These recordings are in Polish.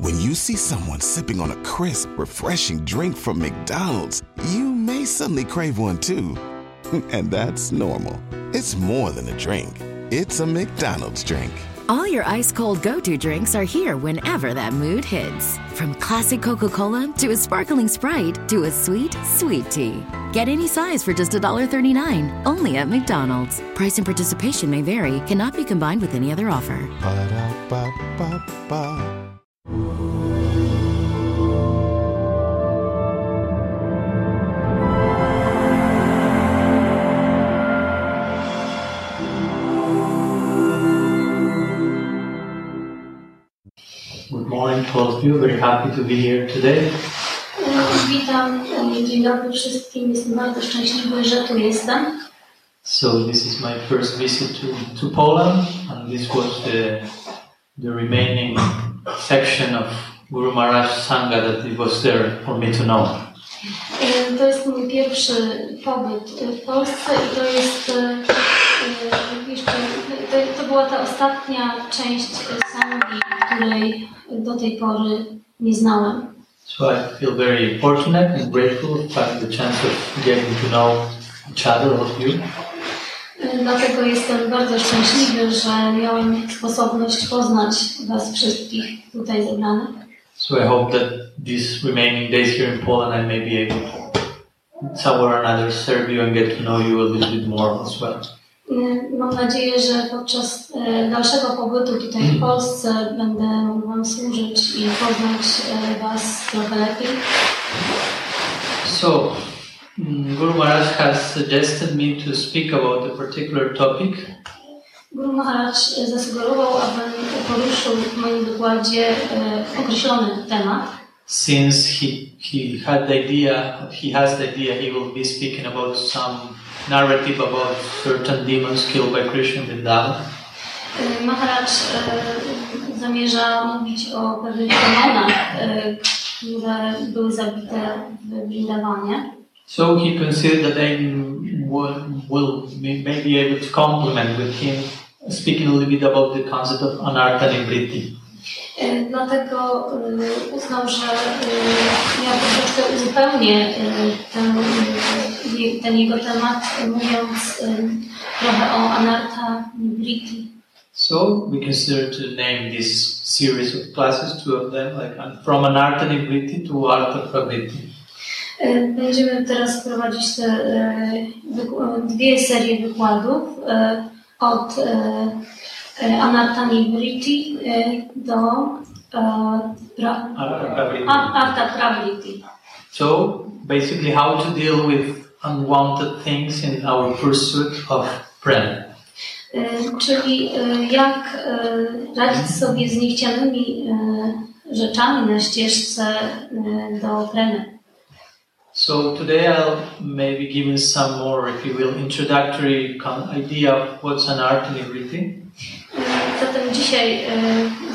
When you see someone sipping on a crisp, refreshing drink from McDonald's, you may suddenly crave one too. And that's normal. It's more than a drink. It's a McDonald's drink. All your ice cold go to drinks are here whenever that mood hits. From classic Coca Cola to a sparkling Sprite to a sweet, sweet tea. Get any size for just $1.39 only at McDonald's. Price and participation may vary, cannot be combined with any other offer. Ba-da-ba-ba-ba. To all of you. Very happy to be here today. Witam, dzień dobry wszystkim. Jestem bardzo szczęśliwy, że tu jestem. So this is my first visit to, to Poland, and this was the the remaining section of Guru Maharaj Sangha that it was there for me to know. To jest mój pierwszy pobyt w Polsce i to jest była ta ostatnia część sangi, której do tej pory nie znałem. So I feel very fortunate and grateful for the chance of getting to know each other, of you. Dlatego jestem bardzo szczęśliwy, że miałem sposobność poznać Was wszystkich tutaj zebranych. So I hope that these remaining days here in Poland I may be able to somewhere or another serve you and get to know you a little bit more as well. Mam nadzieję, że podczas e, dalszego pobytu tutaj w Polsce będę mógł Wam służyć i poznać e, Was trochę lepiej. So, mm, Guru Maharaj has suggested me to speak about a particular topic, Guru Maharaj zasugerował, abym poruszył w moim wykładzie e, określony temat, since he, he had the idea, he has the idea he will be speaking about some narrative about certain demons killed by Krishna in Vrindavan. Maharaj zamierza mówić o pewnych demonach, które były zabite w Brindawanie. So he considered that they will, will may may be able to complement with him, speaking a little bit about the concept of anartha nivriti. E, Dlatego e, uznał, że e, ja troszeczkę uzupełnię ten, ten jego temat, mówiąc trochę o Anartha Nibriti. So we consider to name this series of classes, two of them, like from anartha nivriti to artha pravriti. Będziemy teraz prowadzić te dwie serie wykładów od e, do pra, Artha pravriti. A- Artha Pravriti. So basically, how to deal with unwanted things in our pursuit of prana. Czyli jak radzić sobie z niechcianymi rzeczami na ścieżce do preny. So today I'll maybe give you some more, if you will, introductory idea of what's an art and everything. Dzisiaj e,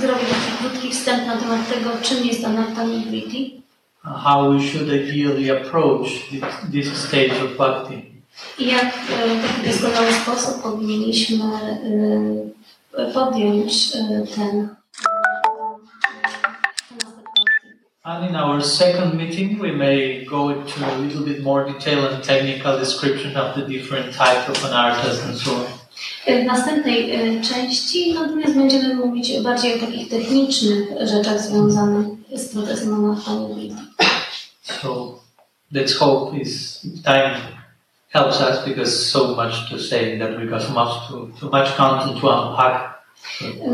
zrobię taki krótki wstęp na temat tego, czym jest uh, how we should ideally approach this, stage of bhakti. i jak e, w taki doskonały sposób powinniśmy e, podjąć e, ten. And in our second meeting, we may go into a little bit more detail and technical description of the different types of anarthas and so on. W następnej e, części natomiast będziemy mówić bardziej o takich technicznych rzeczach związanych z procesem anarchonii. So let's hope this time helps us because so much to say that we got so much to, too much content to unpack.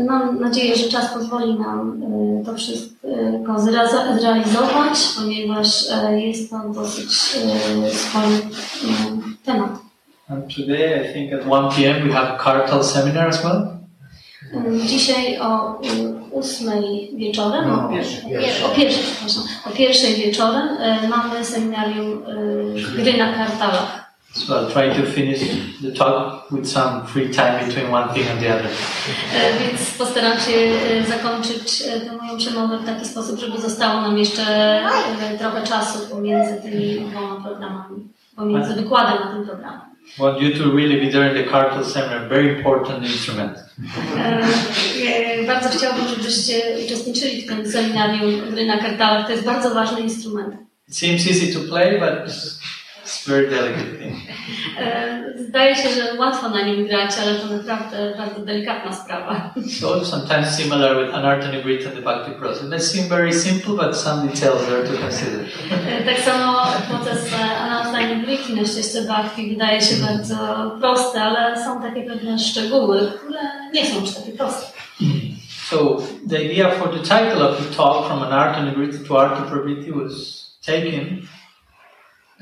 Mam nadzieję, że czas pozwoli nam e, to wszystko zrea- zrealizować, ponieważ e, jest to dosyć spory temat. And today, I think at 1 p.m. we have a Kartal seminar as well. E, Dzisiaj o ósmej wieczorem, No, o, pierwszej, pier- o pierwszej, przepraszam, o pierwszej wieczorem e, mamy seminarium e, gry na kartalach. So I'll try to finish the talk with some free time between one thing and the other. E, Więc postaram się zakończyć tę moją przemowę w taki sposób, żeby zostało nam jeszcze trochę czasu pomiędzy tymi dwoma programami, pomiędzy wykładem a tym programem. Want you to really be there in the cartel seminar. Very important instrument. E, e, bardzo chciałabym, żebyście uczestniczyli w tym seminarium gry na kartalach. To jest bardzo ważny instrument. It seems easy to play, but very delicate thing. Zdaje się, że łatwo na nim grać, ale to naprawdę bardzo delikatna sprawa. So sometimes similar with Anartha Nibrita and the Bhakti process. It may seem very simple, but some details are to consider. Tak samo proces analizy Nibriti na ścieżce Bhakti wydaje się bardzo prosty, ale są takie pewne szczegóły, które nie są już takie proste. So the idea for the title of the talk from Anartha Nibrita to Artha Pravritti was taken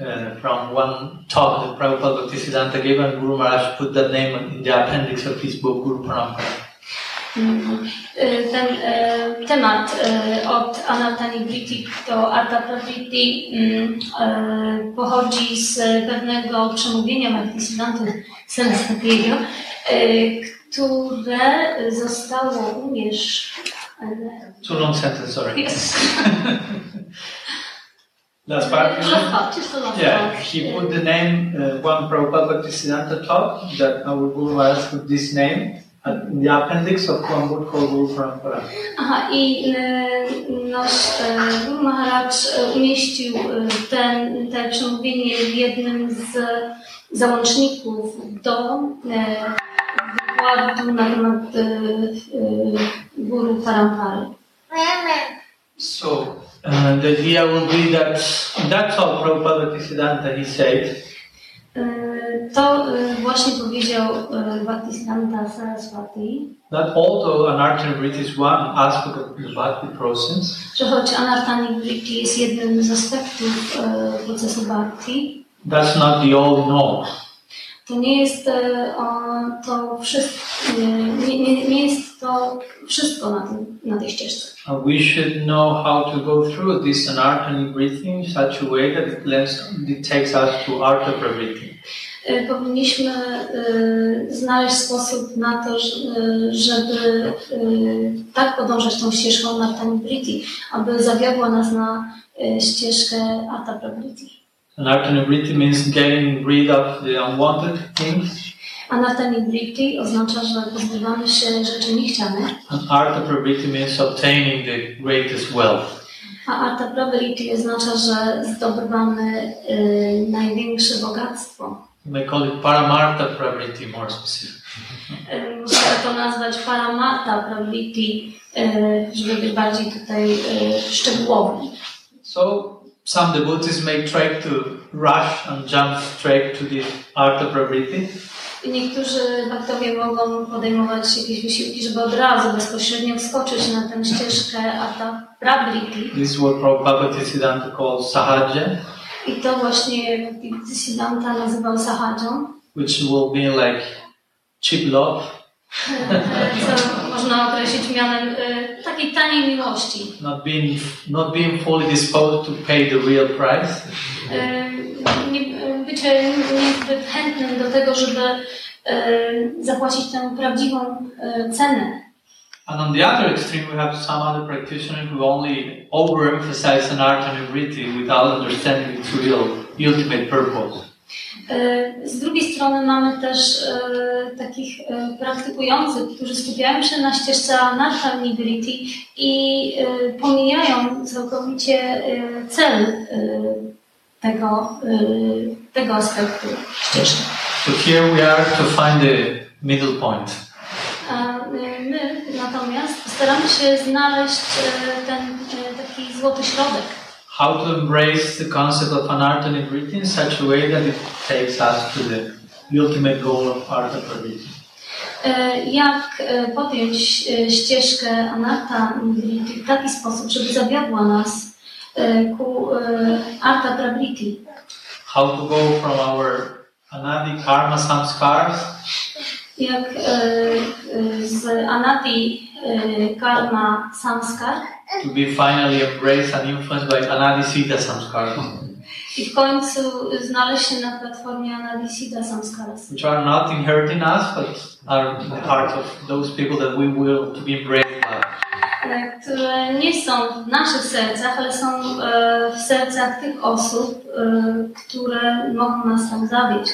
uh, from one talk that Prabhupada gave and Guru Maharaj put that name in the appendix of his book Guru Parampara. Mhm. E, Ten e, temat e, od Anatani Briti do Arta Pravriti mm, e, pochodzi z pewnego przemówienia Bhaktisiddhanty Saraswatiego, e, które zostało umieszczone. Too long sentence, sorry. Yes. The last Yeah, he put the name, uh, one Prabhupada Bhaktisiddhanta talk, that our Guru Maharaj put this name in the appendix of one book called Guru Parampara. Aha, i e, nasz e, Guru Maharaj e, umieścił ten, te przemówienie w jednym z załączników do wykładu na temat e, Guru Parampary. So, uh, the idea will be that that's all Prabhupada Bhaktisiddhanta, he said, E, To e, właśnie powiedział e, Bhaktisiddhanta Saraswati, that although Anartha Nibriti is one aspect of the Bhakti process, że choć Anartani Vritti jest jednym z aspektów procesu Bhakti, that's not the all in all. To nie jest e, to wszystko, nie, nie, nie jest to wszystko na, tym, na tej ścieżce. And we should know how to go through this Anartha Nibriti in such a way that it, lends, it takes us to Artha Pravritti. E, Powinniśmy e, znaleźć sposób na to, żeby tak podążać tą ścieżką Nartani Briti, aby zawiodła nas na ścieżkę Arta Prabriti. Anartha Nibriti means getting rid of the unwanted things, A Nartani Briti oznacza, że pozbywamy się rzeczy niechcianych, Pravritti means obtaining the greatest wealth. a Arta Prabriti oznacza, że zdobywamy e, największe bogactwo. You may call it Paramartha Pravritti more specific. E, Musimy to nazwać Paramata Pravriti, e, żeby być bardziej tutaj e, szczegółowy. So some devotees may try to rush and jump straight to the Artha Pravritti, Niektórzy baktowie mogą podejmować jakieś wysiłki, żeby od razu bezpośrednio wskoczyć na tę ścieżkę Arta Pravriti. This is what Prabhupada Bhaktisiddhanta calls Sahaja, I to właśnie Siddhanta nazywał Sahają, which will be like cheap love, można określić mianem e, takiej taniej miłości. not being not being fully disposed to pay the real price. E, nie- e, Bycie niezbyt chętnym do tego, żeby zapłacić tę prawdziwą cenę. And on the other extreme, we have some other practitioners who only overemphasize an art and nivriti without understanding its real ultimate purpose. E, Z drugiej strony mamy też e, takich e, praktykujących, którzy skupiają się na ścieżce nibility i pomijają całkowicie cel tego, tego aspektu ścieżki. So here we are to find the middle point. A my natomiast staramy się znaleźć ten taki złoty środek. How to embrace the concept of anartha nivriti in such a way that it takes us to the ultimate goal of artha pravritti. E, Jak podjąć ścieżkę anarta w taki sposób, żeby zawiodła nas ku arta prabriti. How to go from our anadi karma samskars Jak z anati e, karma samskar to be finally embraced and influenced by anadi siddha samskars, i w końcu znaleźć się na platformie anadisiddha samskaras. which are not inherent in us, but are in the heart of those people that we will to be embraced by. które nie są w naszych sercach, ale są w sercach tych osób, które mogą nas tam zawieść.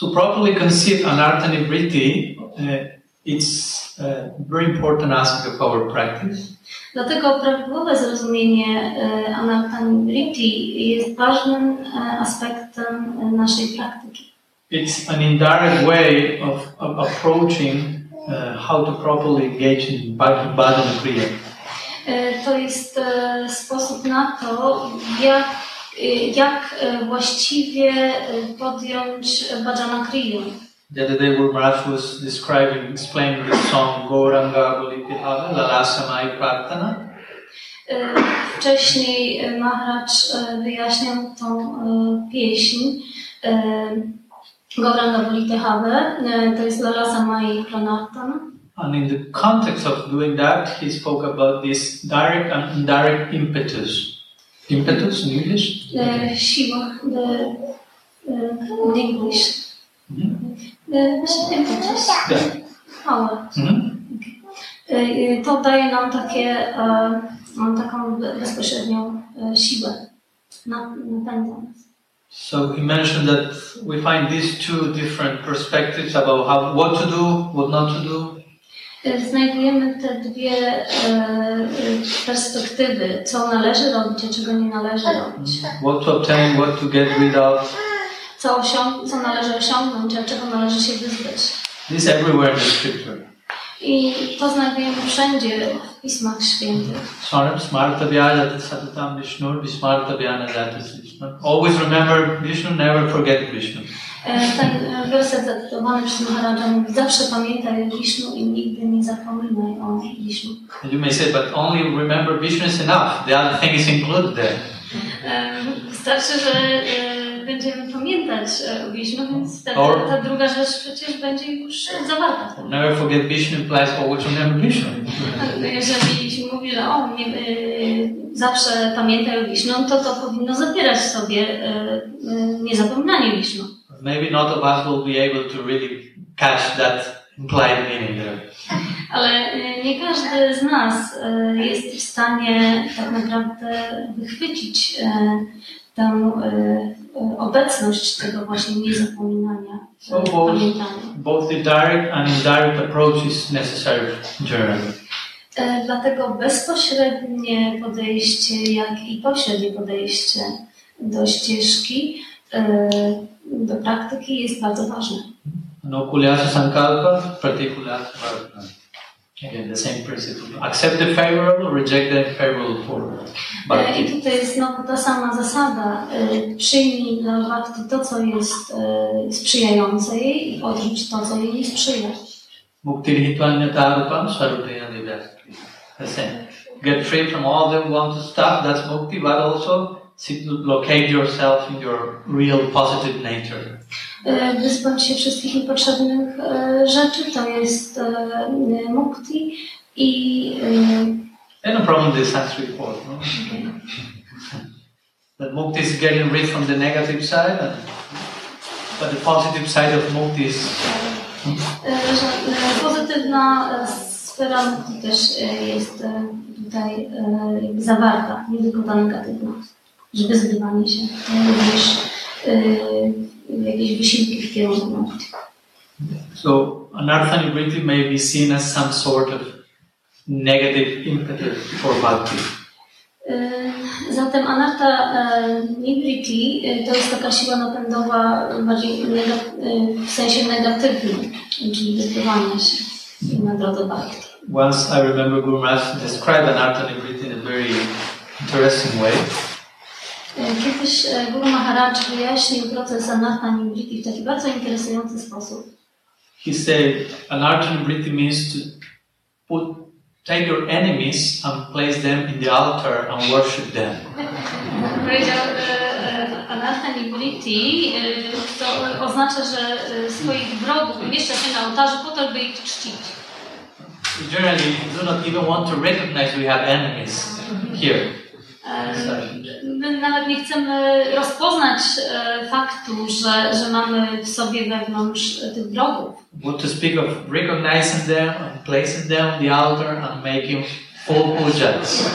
To properly conceive anartha nibriti, uh, it's a very important aspect of our practice. Dlatego prawidłowe zrozumienie e, anartha-nibriti jest ważnym e, aspektem e, naszej praktyki. It's an indirect way of, of approaching uh, how to properly engage in Bhagavad Kriya. To jest sposób na to, jak, jak właściwie podjąć bhajana kriya. The other day, Guru Maharaj was describing, explaining the song Gauranga Bolipihava Lalasamai Prarthana. Uh, Wcześniej e, uh, Maharaj e, wyjaśniał tą pieśń Gauranga Bolitehave, uh, to jest Lalasa Mai Pranartana. And in the context of doing that, he spoke about this direct and indirect impetus. Impetus in English? The siła, the, uh, in English. The impetus, Yeah. power. Mhm. To daje nam takie, mam taką bezpośrednią siłę, na- napędza nas. So he mentioned that we find these two different perspectives about how, what to do, what not to do. Znajdujemy te dwie perspektywy, co należy robić, a czego nie należy robić. What to obtain, what to get rid of. Co, osiąg- co należy osiągnąć, a czego należy się wyzbyć. This everywhere in the scripture. I to znajdujemy wszędzie w Pismach Świętych. Swaram smarta vyajata satatam Vishnu, vismarta vyanajatas Vishnu. Always remember Vishnu, never forget Vishnu. E, Ten e, werset zacytowany przez Maharaja mówi zawsze pamiętaj o Wisznu i nigdy nie zapominaj o Wisznu. And you may say, but only remember Vishnu is enough. The other thing is included there. E, Wystarczy, że e, będziemy pamiętać e, o Wisznu, więc Or- ta druga rzecz przecież będzie już zawarta. Never forget Vishnu implies always remember Vishnu. A Jeżeli się mówi, że o, nie, e, zawsze pamiętaj o Wisznu, to to powinno zawierać sobie e, niezapominanie Wisznu. Maybe not of us will be able to really catch that implied meaning there. Ale nie każdy z nas jest w stanie tak naprawdę wychwycić tę e, e, obecność tego właśnie niezapominania, So both, pamiętania. both the direct and indirect approach is necessary journey. E, Dlatego bezpośrednie podejście, jak i pośrednie podejście do ścieżki, e, do praktyki jest bardzo ważne. Anukulyasa sankalpa, pratikulyasa prarthana. Again, the same principle. Accept the favorable, reject the unfavorable for E, I tutaj jest znowu ta sama zasada. Przyjmij dla bhakti to, co jest sprzyjające jej i odrzuć to, co jej nie sprzyja. Muktirhitvanyatarupam sarupaya divyasti. The same. Get free from all the wanted stuff, that's mukti, but also seek to locate yourself in your real positive nature. E, Wyzbyć się wszystkich niepotrzebnych e, rzeczy, to jest e, mukti i And no problem the Sanskrit word, no? That mukti is getting rid from the negative side, and, but the positive side of mukti is pozytywna sfera mukti też jest tutaj zawarta, nie tylko ta negatywna. Że wyzbywanie się również jakieś wysiłki w kierunku. So anartha nibriti may be seen as some sort of negative impetus for bhakti. Zatem anarta nibriti to jest taka siła napędowa bardziej w sensie negatywnym, czyli wyzbywania się na drodze bhakti. Once I remember Guru Maharaj described anartha nibriti in a very interesting way. E, Kiedyś e, Guru Maharaj wyjaśnił proces anarta nibriti w taki bardzo interesujący sposób. He said anartha nibriti means to put take your enemies and place them in the altar and worship them. Powiedział, e, anarta nibriti e, to oznacza, że swoich wrogów umieszcza się na ołtarzu po to, by ich czcić. We generally do not even want to recognize we have enemies here. E, My nawet nie chcemy rozpoznać e, faktu, że, że mamy w sobie wewnątrz e, tych wrogów. What to speak of recognizing them and placing them on the altar and making full pujas.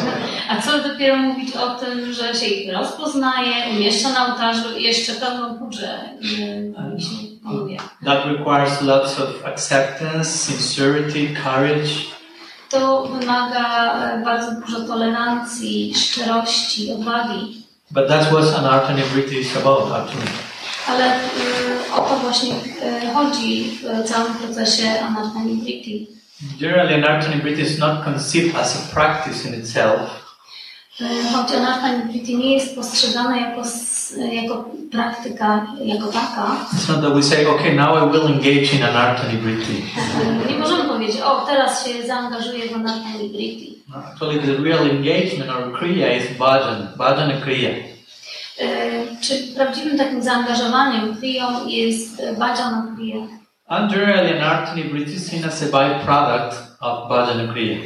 A co dopiero mówić o tym, że się ich rozpoznaje, umieszcza na ołtarzu i jeszcze pełną panuje. That requires lots of acceptance, sincerity, courage. To wymaga e, bardzo dużo tolerancji, szczerości, odwagi. But that's what Anartha Nibriti is about, actually. Ale y, o to właśnie y, chodzi w całym procesie Anartha Nibriti. Generally, Anartha Nibriti is not conceived as a practice in itself, Y, Choć Anartha Nibriti nie jest postrzegana jako, jako praktyka, jako taka, It's not that we say, okay, now I will engage in Anartha Nibriti. y, nie możemy powiedzieć, o teraz się zaangażuję w Anartha Nibriti. No, Actually, the real engagement or kriya is bhajan, bhajana kriya. Y, Czy prawdziwym takim zaangażowaniem kriyą jest bhajana kriya? And generally, Anartha Nibriti is seen as a byproduct of bhajana kriya.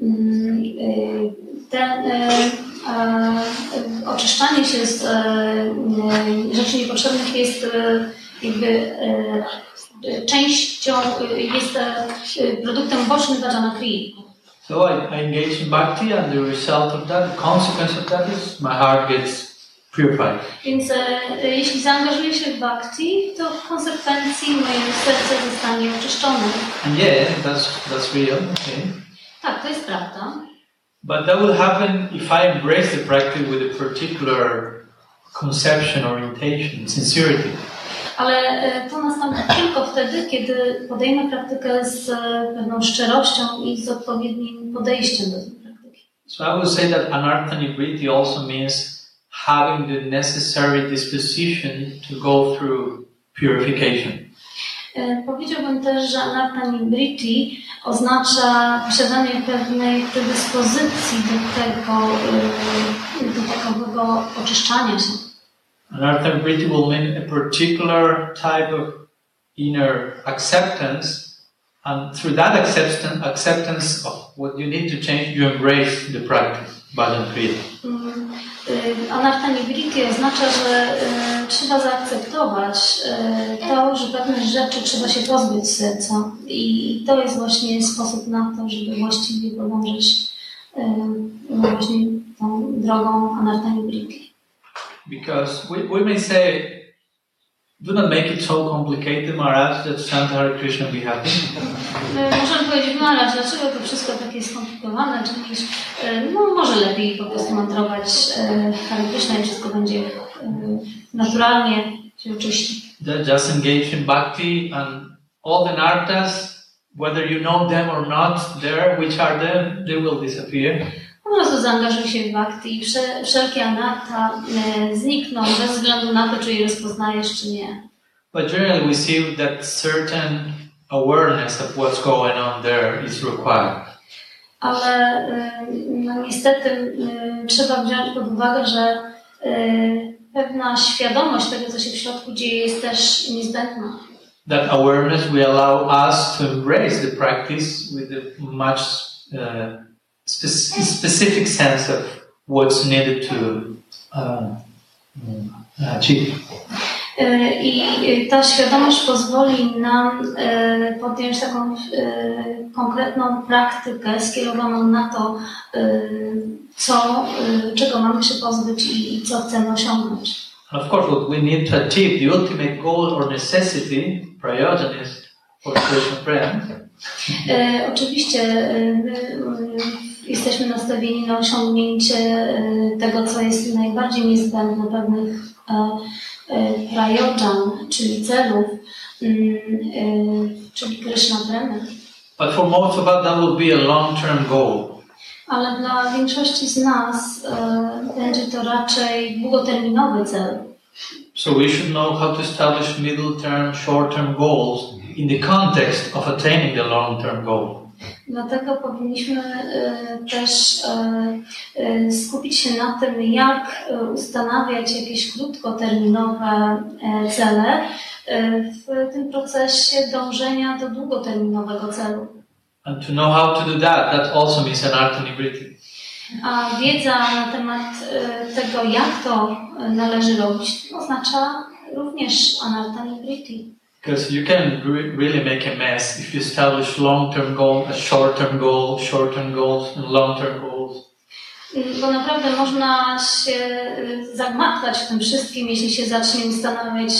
Mm, y, Ten, y, e, oczyszczanie się z e, y, rzeczy niepotrzebnych jest y, jakby y, częścią, jest produktem bocznym bhajana kriyi. So I, I engage in bhakti, and the result of that, the consequence of that is my heart gets purified. Więc e, e, jeśli zaangażuję się w bhakti, to w konsekwencji moje serce zostanie oczyszczone. And yeah, that's that's real. Okay. Tak, to jest prawda. But that will happen if I embrace the practice with a particular conception, orientation, sincerity. Ale to nastąpi tylko wtedy, kiedy podejmę praktykę z pewną szczerością i z odpowiednim podejściem do tej praktyki. So I would say that anartha nibriti also means having the necessary disposition to go through purification. E, Powiedziałbym też, że anartha nibriti oznacza posiadanie pewnej predyspozycji do tego, e, do takowego oczyszczania się. Anartha nibriti will mean a particular type of inner acceptance, and through that acceptance, acceptance of what you need to change, you embrace the practice, kriya. Mm, y, Anartha nibriti oznacza, że y, trzeba zaakceptować y, to, że pewnych rzeczy trzeba się pozbyć z serca. I to jest właśnie sposób na to, żeby właściwie podążyć właśnie tą drogą Anartha nibriti. Because we, we may say, do not make it so complicated, Maharaj, that Santa Hare Krishna be happy. Y, Możemy powiedzieć, Maharaj, dlaczego to wszystko takie skomplikowane, czy y, no może lepiej po prostu mantrować y, Hare Krishna i wszystko będzie naturalnie się oczyści. Ju- Just engage in bhakti and all the nartas, whether you know them or not, there, which are them, they will disappear. Po prostu zaangażuj się w bhakti i wsze, wszelkie anarta e, znikną bez względu na to, czy je rozpoznajesz, czy nie. But generally we see that certain awareness of what's going on there is required. Ale e, no, niestety e, trzeba wziąć pod uwagę, że pewna świadomość tego, co się w środku dzieje, jest też niezbędna. That awareness will allow us to embrace the practice with a much uh, spec- specific sense of what's needed to uh, achieve. E, I ta świadomość pozwoli nam e, podjąć taką e, konkretną praktykę skierowaną na to, co, czego mamy się pozbyć i co chcemy osiągnąć. And of course, what we need to achieve, the ultimate goal or necessity, prayojan is for friends, E, oczywiście my jesteśmy nastawieni na osiągnięcie e, tego, co jest najbardziej niezbędne, pewnych e, e, prajodżan, czyli celów, mm, e, czyli Krishna Premy. but for most of us, that will be a long-term goal. Ale dla większości z nas e, będzie to raczej długoterminowy cel. So we should know how to establish middle-term, short-term goals in the context of attaining the long-term goal. Dlatego powinniśmy e, też e, e, skupić się na tym, jak ustanawiać jakieś krótkoterminowe cele w tym procesie dążenia do długoterminowego celu. And to know how to do that, that also means an artanibriti. A wiedza na temat tego, jak to należy robić, oznacza również anarta nibriti. Because you can re- really make a mess if you establish long-term goal, a short-term goal, short-term goals, and long-term goals. Mm, Bo naprawdę można się zagmatwać w tym wszystkim, jeśli się zacznie ustanawiać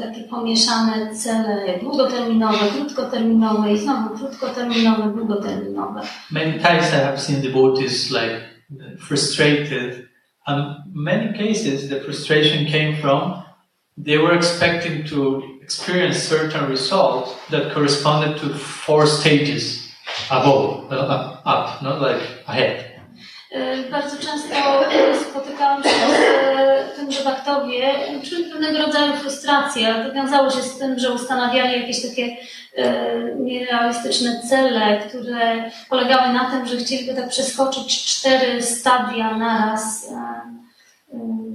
takie pomieszane cele długoterminowe, krótkoterminowe i znowu krótkoterminowe, długoterminowe. Many times I have seen devotees like frustrated, and many cases the frustration came from they were expecting to experience certain results that corresponded to four stages above, uh, up, not like ahead. Y, Bardzo często y, spotykałam się z y, tym, że baktowie czuli pewnego rodzaju frustrację, ale to wiązało się z tym, że ustanawiali jakieś takie nierealistyczne cele, które polegały na tym, że chcieliby tak przeskoczyć cztery stadia naraz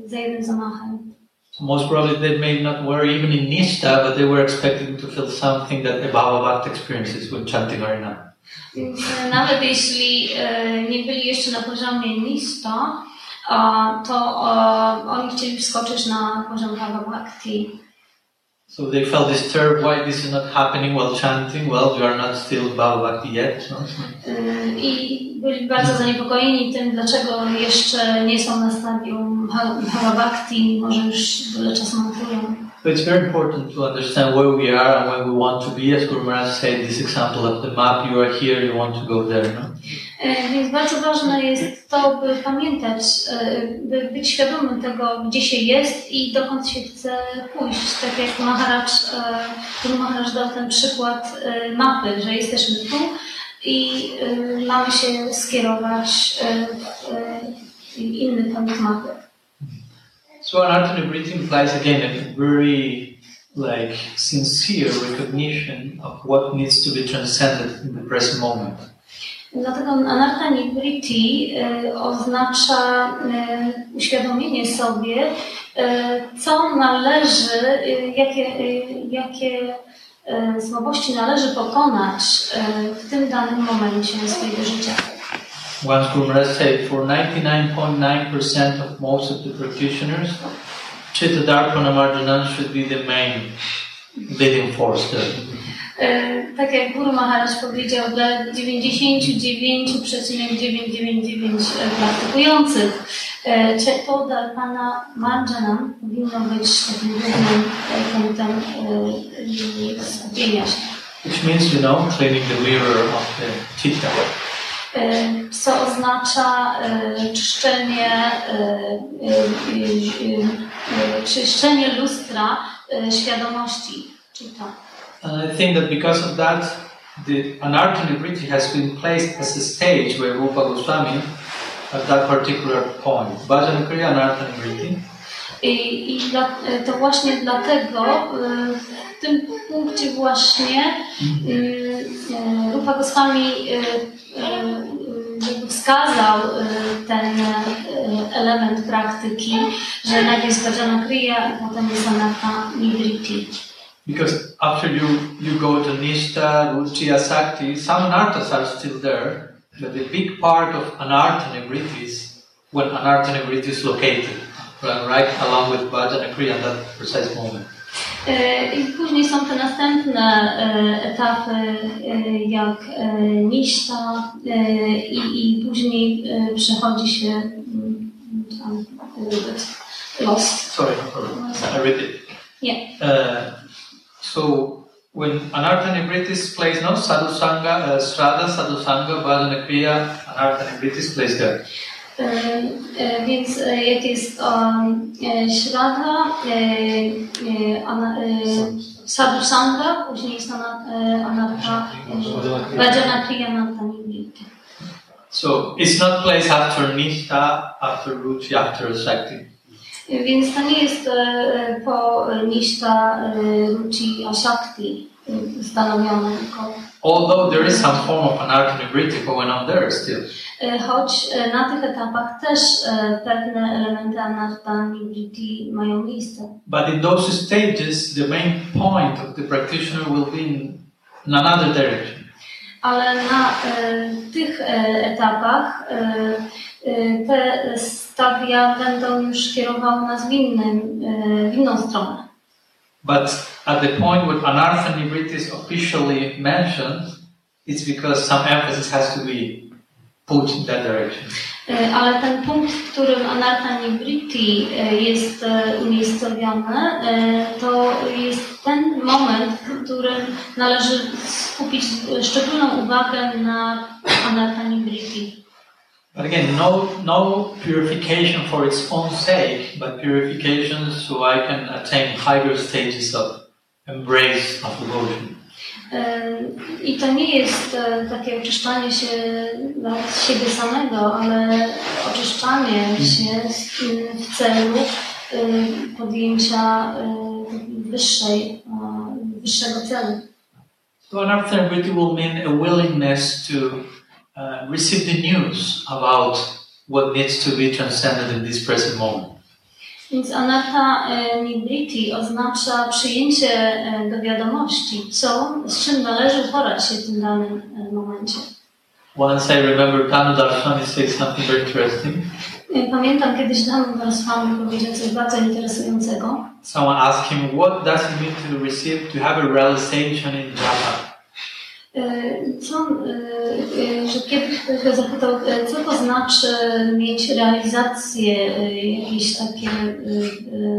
za jednym zamachem. Most probably they may not were even in Nishta, but they were expecting to feel something that the Bhagavat experiences when chanting Harinam. Nawet jeśli nie byli jeszcze na poziomie Nista, a, to oni chcieli wskoczyć na poziom Bhava Bhakti. So they felt disturbed why this is not happening while chanting. Well, you are not still Bhava Bhakti yet. No? E, I byli bardzo zaniepokojeni tym, dlaczego jeszcze nie są na stadium Bha- Bhava Bhakti, może już tyle czasu matują. So it's very important to understand where we are and where we want to be. As Guru Maharaj said, this example of the map, you are here, you want to go there. No? E, Więc bardzo ważne jest to, by pamiętać, e, by być świadomym tego, gdzie się jest i dokąd się chce pójść. Tak jak Maharaj, e, Guru Maharaj dał ten przykład mapy, że jesteśmy tu i mamy się skierować w inny koniec mapy. So anartha breathing implies again a very like sincere recognition of what needs to be transcended in the present moment. Dlatego anartha nibriti e, oznacza e, uświadomienie sobie, e, co należy, jakie, jakie słabości należy pokonać w tym danym momencie swojego życia. Once Guru Maharaj said, for 99.9% of most of the practitioners, Chitta Darpana Marjana should be the main leading force there. Tak jak Guru Maharaj powiedział, dla 99,999 praktykujących Chetodar Pana Marjanam powinno być takim głównym punktem skupienia się. Which means, you know, cleaning the mirror of the Chitta. E, co oznacza e, czyszczenie, e, czyszczenie lustra świadomości, to. And I think that because of that, the Anartha Vritti has been placed as a stage where Rupa Goswami, at that particular point, Bhajan Kriya Anartha Vritti, I, i dla, e, to właśnie dlatego e, w tym punkcie właśnie e, Rupa Goswami wskazał ten element praktyki, że najpierw Bhajana Kriya, potem jest Anartha Nidriti. because after you, you go to Nishta, Ruchi, Asakti, some Anarthas are still there, but the big part of Anartha Vritti is when Anartha Vritti is located, right, right along with Bhajan Kriya at that precise moment. E, I później są te następne e, etapy, e, jak e, niszta e, i, i później e, przechodzi się mm, tam, e, lost. Sorry, no problem. I read it. Nie. Uh, so when Anartha Nivritti is placed, no, Sadhu Sangha, uh, Sraddha, Sadhu Sangha, Bhajana Kriya, Anartha Nivritti is placed there. E, e, Więc e, jak jest um, śrada, sadhu sangha, później jest ana, e, anartha, e, bhajana kriya anartha nivritti. So it's not placed after Nishta, after Ruchi, after Shakti. Więc to nie jest po Nishta e, Ruchi Ashakti stanowione, Although there is some form of Anartha Nivritti going on there still. E, choć e, na tych etapach też e, pewne elementy Nivritti mają miejsce. But in those stages, the main point of the practitioner will be in, another direction. Ale na tych etapach te stadia będą już kierowały nas w, innym, w inną stronę. But at the point where Anartha Nivritti is officially mentioned, it's because some emphasis has to be put in that direction. Ale ten punkt, w którym Anartha Nibriti e, jest umiejscowiony, to jest ten moment, w którym należy skupić szczególną uwagę na Anartha Nibriti. But again, no, no purification for its own sake, but purification so I can attain higher stages of embrace of devotion. I to nie jest e, takie oczyszczanie się z siebie samego, ale oczyszczanie się w celu podjęcia wyższej, wyższego celu. So anartha nivritti will mean a willingness to uh, receive the news about what needs to be transcended in this present moment. Więc anartha e, nibriti oznacza przyjęcie e, do wiadomości, co, z czym należy uporać się w tym danym e, momencie. Once I remember Tanu Darshani said something very interesting. Pamiętam kiedyś Danu Goswami powiedział coś bardzo interesującego. Someone asked him, what does it mean to receive, to have a realization in japa? E, Co, e, e, że ktoś go zapytał, co to znaczy mieć realizację, jakieś takie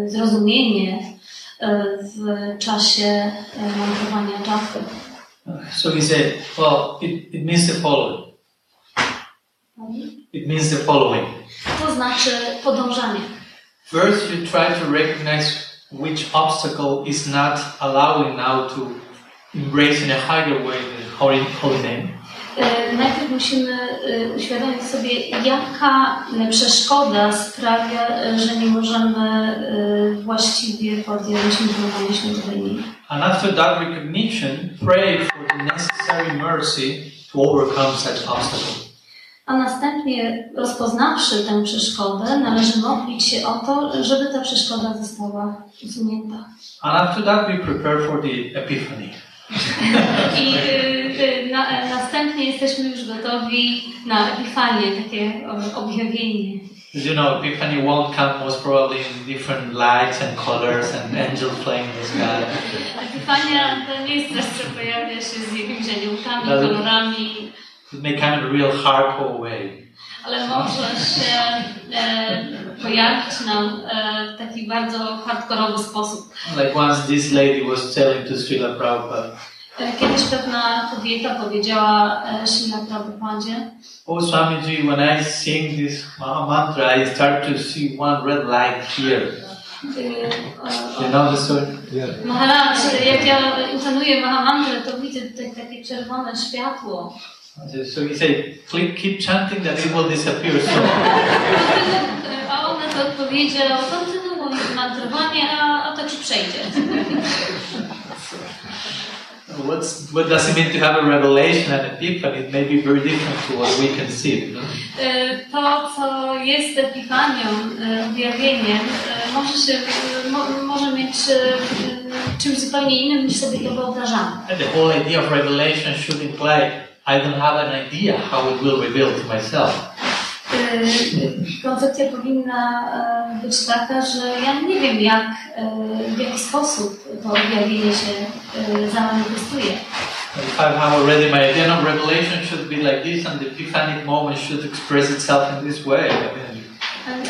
zrozumienie w czasie mantrowania czapy. So he said, well, it, it means the following. It means the following. To znaczy podążanie. First, you try to recognize which obstacle is not allowing now to embrace in a higher way the holy, holy name. E, Najpierw musimy e, uświadomić sobie, jaka przeszkoda sprawia, e, że nie możemy właściwie podjąć mantrowania świętego imienia. And after that recognition, pray for the necessary mercy to overcome such obstacle. A następnie, rozpoznawszy tę przeszkodę, należy modlić się o to, żeby ta przeszkoda została usunięta. And after that, we prepare for the epiphany. I y, y, na, e, następnie jesteśmy już gotowi na epifanię, takie objawienie. You know, epiphany won't come most probably in different lights and colors and angels flying in the sky. Epifania to nie jest coś, co pojawia się z jakimiś aniołkami, kolorami, It may come in a real hardcore way. Ale może się e, pojawić nam e, w taki bardzo hardkorowy sposób. Like once this lady was telling to Srila Prabhupada, E, Kiedyś pewna kobieta powiedziała e, Srila Prabhupadzie, Oh Swamiji, when I sing this Maha mantra, I start to see one red light here. o- You know the story? Maharaj, jak ja intonuję Mahamantrę, to widzę tutaj takie czerwone światło. So he said, "Keep- chanting that it will disappear soon. A on na to odpowiedział, kontynuuj mantrowanie, a, a to ci przejdzie. What's, what does it mean to have a revelation and epiphany? It may be very different to what we can see. E, To, co jest epifanią, e, objawieniem, e, może, się, mo, może mieć czymś zupełnie innym niż sobie to wyobrażamy. And the whole idea of revelation should imply I don't have an idea how it will reveal to myself. E, Koncepcja powinna e, być taka, że ja nie wiem, jak, e, w jaki sposób to objawienie się zamanifestuje. If I have already my idea of revelation should be like this, and the epiphanic moment should express itself in this way.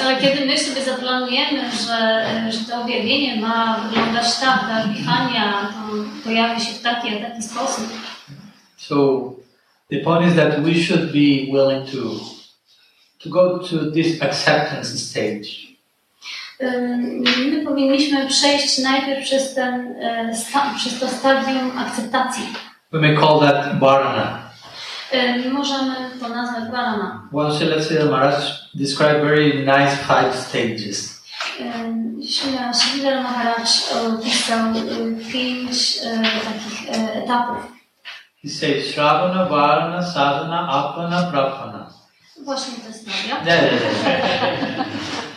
Ale kiedy my sobie zaplanujemy, że, że to objawienie ma wyglądać tak, ta epifania to pojawi się w taki, a taki sposób, so the point is that we should be willing to to go to this acceptance stage. my powinniśmy przejść najpierw przez, ten, przez to stadium akceptacji. We may call that Varna. Możemy to nazwać Varana. Once let's say Maharaj described very nice five stages. Sridhar Maharaj opisał pięć takich etapów. He says Shravana, Varna, Sadhana, Apana, Prapana. Właśnie to jest. Yeah, yeah, yeah.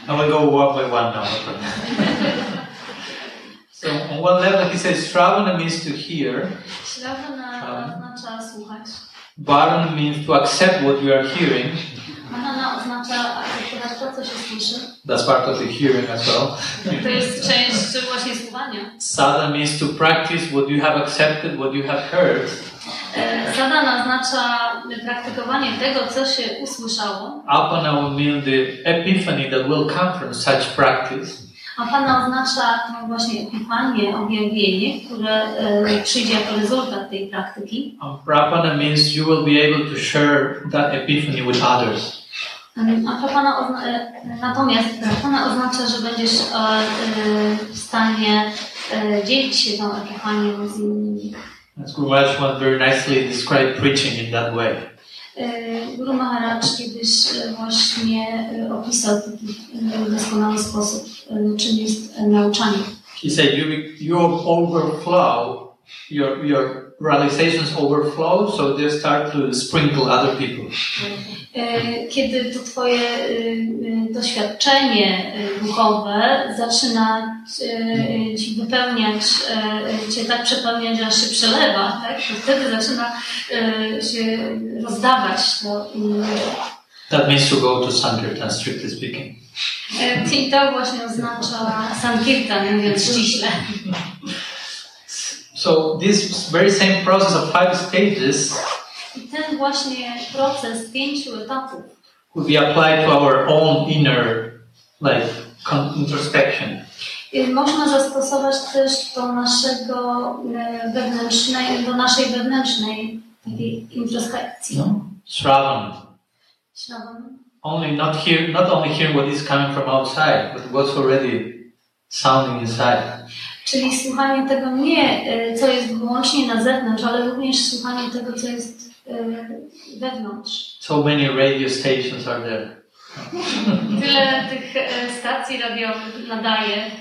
and we go one by one now. so on one level he says Shravana means to hear, Shravana oznacza słuchać. Varna means to accept what you are hearing. Manana oznacza akceptować to, co się słyszy. That's part of the hearing as well. To jest część właśnie słuchania. Sadhana means to practice what you have accepted, what you have heard. E, Sadhana oznacza praktykowanie tego, co się usłyszało. Apana will mean the epiphany that will come from such practice. A Pana oznacza właśnie epifanię, objawienie, które e, przyjdzie jako rezultat tej praktyki. And Prapana means you will be able to share that epiphany with others. Em, A Prapana ozna- e, natomiast Prapana oznacza, że będziesz e, e, w stanie e, dzielić się tą epifanią z innymi. As Guru Maharaj once very nicely described preaching in that way. E, Guru Maharaj kiedyś właśnie opisał w taki doskonały sposób, czym jest nauczanie. He said, you, you overflow, your, your realizations overflow, so they start to sprinkle other people. E, Kiedy to Twoje e, e, doświadczenie duchowe zaczyna Ci wypełniać, Cię tak przepełniać, że aż się przelewa, tak? to wtedy zaczyna się rozdawać to. That means to go to Sankirtan, strictly speaking. I to właśnie oznacza Sankirtan, mówiąc ściśle. So this very same process of five stages I ten właśnie proces pięciu etapów would be applied to our own inner, like, introspection. można zastosować też do naszego wewnętrznej, do naszej wewnętrznej introspekcji. No? Shravan. Śrawan. Only not hear, not only hearing what is coming from outside, but what's already sounding inside. Czyli słuchanie tego nie, e, co jest wyłącznie na zewnątrz, ale również słuchanie tego, co jest e, wewnątrz. So many radio stations are there. Tyle tych e, stacji radiowych nadaje.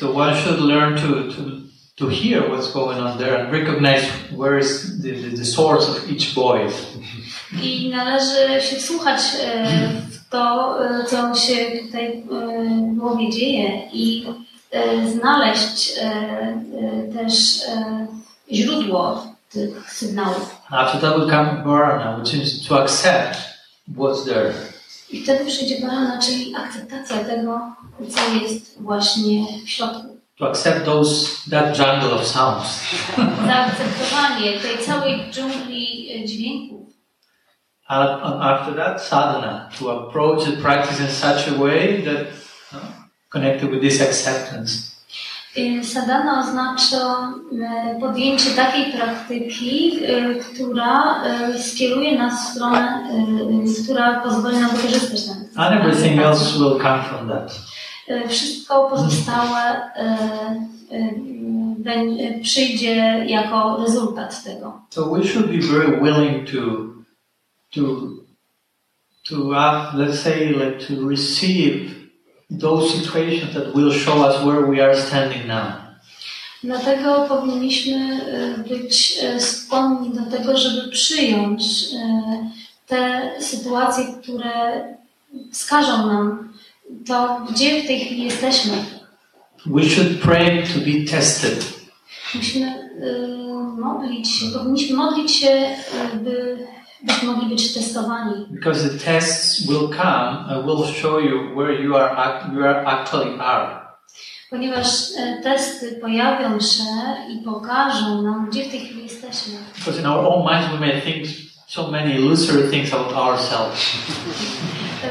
So one should learn to, to, to hear what's going on there and recognize where is the, the, the source of each voice. I należy się wsłuchać e, w to, e, co się tutaj e, w głowie dzieje i znaleźć e, e, też e, źródło tych sygnałów. After that will come Varana, which is to accept what's there. I wtedy przyjdzie barana, czyli akceptacja tego, co jest właśnie w środku. To accept those that jungle of sounds. Zaakceptowanie tej całej dżungli e, dźwięków. And, after that, sadhana, to approach the practice in such a way that uh, connected with this acceptance. Y, Sadhana oznacza e, podjęcie takiej praktyki, e, która skieruje nas w stronę, która pozwoli nam wykorzystać ten. And everything else will come from that. Wszystko pozostałe przyjdzie jako rezultat tego. So we should be very willing to, to, to uh, let's say, like to receive those situations that will show us where we are standing now. Dlatego powinniśmy e, być e, skłonni do tego, żeby przyjąć e, te sytuacje, które wskażą nam to, gdzie w tej chwili jesteśmy. We should pray to be tested. Musimy modlić się, powinniśmy modlić się, by byśmy mogli być testowani. Because the tests will come and will show you where you are, act- you are actually are. Ponieważ e, testy pojawią się i pokażą nam, gdzie w tej chwili jesteśmy. Because in our own minds we may think so many illusory things about ourselves. E,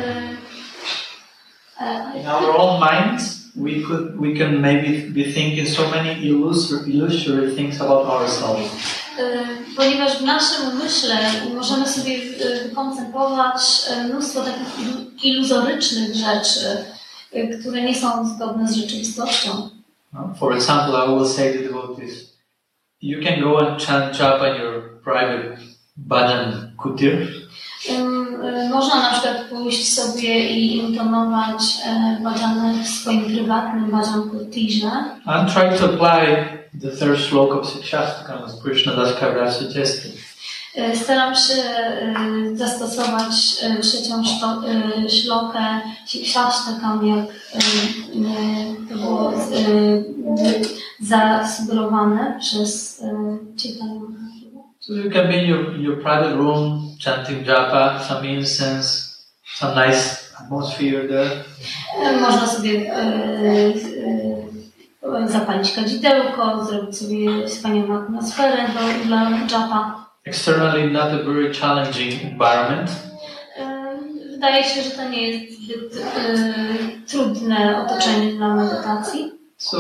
e, In our own minds, we could we can maybe be thinking so many illusory, illusory things about ourselves. E, Ponieważ w naszym umyśle możemy sobie e, wykoncentrować e, mnóstwo takich ilu- iluzorycznych rzeczy, które nie są zgodne z rzeczywistością. No? For example, I will say to devotees, you can go and chant japa in your private bhajan kutir, Można na przykład pójść sobie i intonować e, bhajany w swoim prywatnym bhajan kurtirze and try to apply the third sloka of Sikshastakam as Krishna Das Kaviraj suggested. E, Staram się e, zastosować e, trzecią szlokę Sikshastakam, jak to było zasugerowane przez Chaitanya. So you can be in your, your private room chanting japa, some incense, some nice atmosphere there. Można sobie zapalić kadzidełko, zrobić sobie wspaniałą atmosferę do, dla japa. externally not a very challenging environment. E, Wydaje się, że to nie jest zbyt e, trudne otoczenie dla medytacji. So,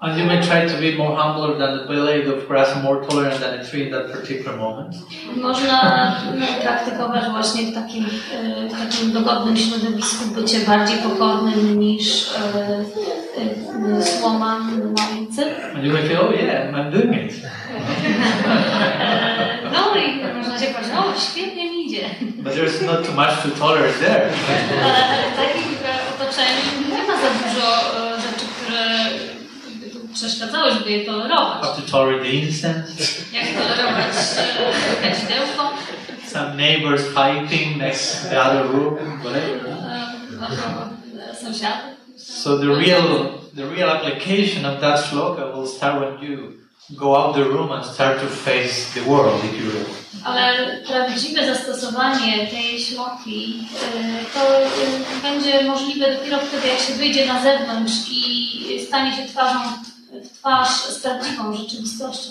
and you may try to be more humbler than the blade of grass, more tolerant than a tree in that particular moment. Można e, praktykować właśnie w takim, e, w takim dogodnym środowisku bycie bardziej pokornym niż e, słoma na ulicy. And you feel, oh yeah, I'm doing it. No i można się powiedzieć, o świetnie mi idzie. But there's not too much to tolerate there. Ale w takim otoczeniu nie ma za dużo rzeczy, które przeszkadzały, żeby je tolerować. How to tolerate the incense, Jak tolerować kadzidełko, some neighbors fighting next to the other room, whatever. sąsiady. So the real, the real application of that sloka will start when you go out the room and start to face the world, if you will. Ale prawdziwe zastosowanie tej śloki to będzie możliwe dopiero wtedy, jak się wyjdzie na zewnątrz i stanie się twarzą w twarz z prawdziwą rzeczywistością.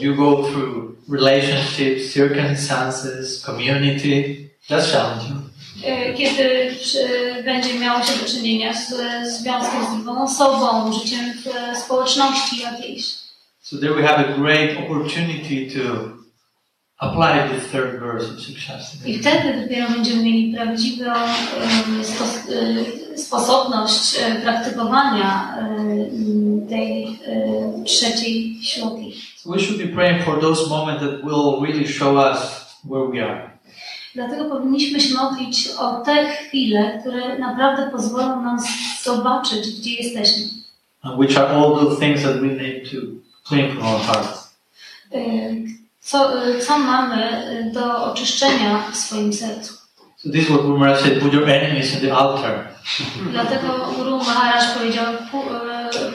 You go through relationships, circumstances, community, that's challenging. Y, Kiedy przy- będzie miało się do czynienia z związkiem z drugą osobą, życiem w społeczności jakiejś. So there we have a great opportunity to apply the third verse of Sikshastra. I wtedy dopiero będziemy mieli prawdziwą sposobność praktykowania tej trzeciej śluki. So we should be praying for those moments that will really show us where we are. Dlatego powinniśmy się modlić o te chwile, które naprawdę pozwolą nam zobaczyć, gdzie jesteśmy. Which are all those things that we need to clean from our hearts. Y, Co, y, co mamy y, do oczyszczenia w swoim sercu. So this is what Guru Maharaj said, put your enemies in the altar. Dlatego Guru Maharaj powiedział,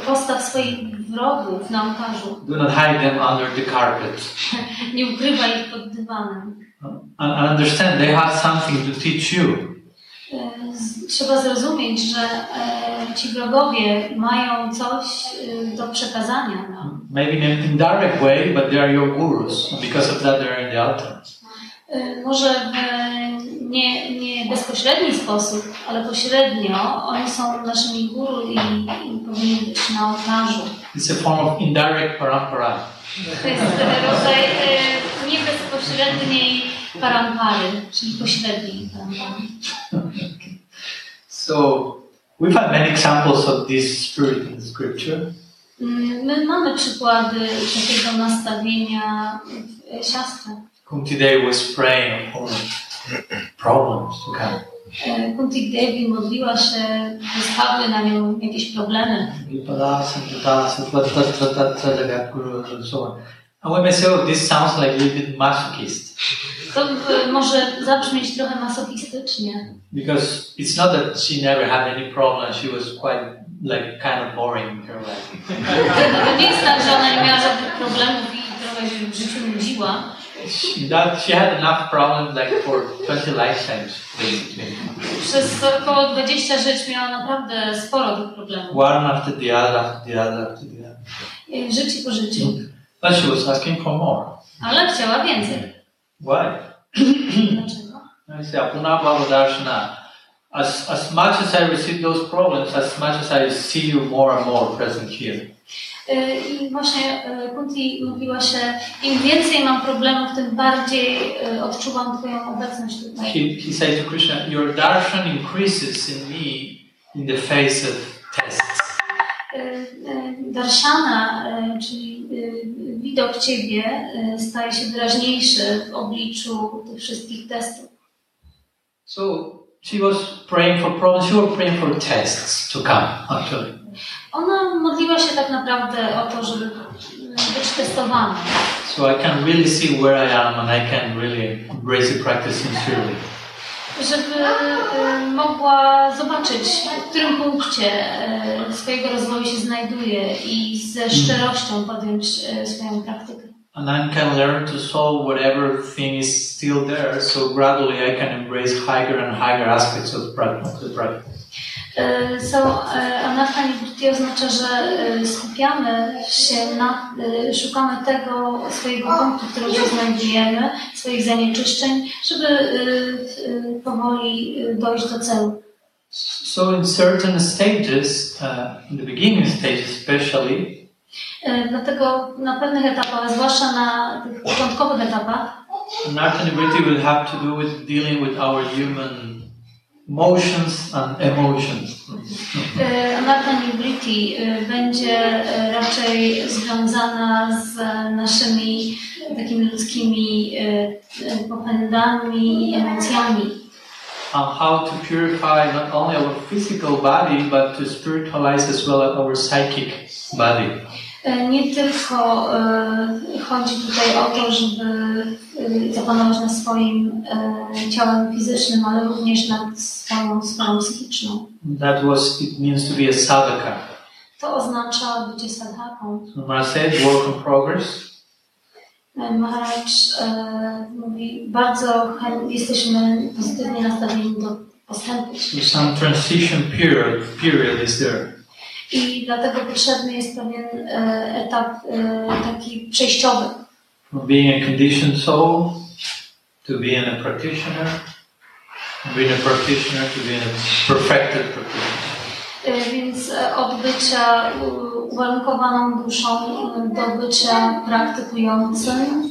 postaw swoich wrogów na ołtarzu. Do not hide them under the carpet. Nie ukrywaj ich pod dywanem. And, and understand they have something to teach you. Z- Trzeba zrozumieć, że e, ci wrogowie mają coś y, do przekazania nam. Maybe in an indirect way, but they are your gurus. And because of that, they're in the altar. Może w nie, nie bezpośredni sposób, ale pośrednio oni są naszymi guru i, i powinni być na ołtarzu. It's a form of indirect parampara. To jest e, rodzaj e, niebezpośredniej parampary, czyli pośredniej parampary. So we've had many examples of this spirit in scripture. Mm, My mamy przykłady takiego nastawienia w e, siostrę. Kunti Devi was praying for problems to come. E, Kunti Devi modliła się, spadły na nią jakieś problemy. Vipadas and Tadas and Tat- Tat- Tat- Tat- Tat- Jagadguru and so on. And we may say, oh, this sounds like a little bit masochist. To e, może zabrzmieć trochę masochistycznie, Because it's not that she never had any problem, she was quite like kind of boring in her life. To nie jest tak, że ona nie miała żadnych problemów i trochę się w życiu nudziła. She, that, she had enough problems like for 20 lifetimes, basically. Przez około 20 żyć miała naprawdę sporo tych problemów. One after the other, after the other, after the other. E, Życie po życiu. But she was asking for more. Ale chciała więcej. Why? Dlaczego? I say, Apuna Bhava Darshana. As, as much as I receive those problems, as much as I see you more and more present here. E, I właśnie e, Kunti mówiła się, im więcej mam problemów, tym bardziej e, odczuwam Twoją obecność He, tutaj. he said to Krishna, Your darshan increases in me in the face of tests. Darshana, czyli widok Ciebie e, staje się wyraźniejszy w obliczu tych wszystkich testów. So she was praying for problems, she was praying for tests to come, actually. Ona modliła się tak naprawdę o to, żeby być testowana. So I can really see where I am and I can really embrace the practice sincerely. Żeby e, mogła zobaczyć, w którym punkcie e, swojego rozwoju się znajduje i ze szczerością podjąć e, swoją praktykę. And I can learn to solve whatever thing is still there, so gradually I can embrace higher and higher aspects of the practice. E, So, e, anarcha nibirti oznacza, że e, skupiamy się na, e, szukamy tego swojego punktu, w którym się znajdujemy, swoich zanieczyszczeń, żeby e, e, powoli e, dojść do celu. So in certain stages, uh, in the beginning stages especially, E, Dlatego na pewnych etapach, zwłaszcza na tych początkowych etapach, Narcotic will have to do with dealing with our human emotions and emotions. anarcha nibriti będzie raczej związana z naszymi takimi ludzkimi popędami i emocjami. On how to purify not only our physical body, but to spiritualize as well our psychic body. E, Nie tylko e, chodzi tutaj o to, żeby e, zapanować nad swoim ciałem fizycznym, ale również nad swoją sferą psychiczną. That was it means to be a sadhaka. To oznacza bycie sadhaką. So Maharaj said, work in progress. Maharaj e, mówi, bardzo jesteśmy pozytywnie nastawieni do postępu. So some transition period period is there. I dlatego potrzebny jest pewien e, etap e, taki przejściowy. From being a conditioned soul to being a practitioner, being a practitioner to being a perfected practitioner. E, Więc od bycia uwarunkowaną duszą do bycia praktykującym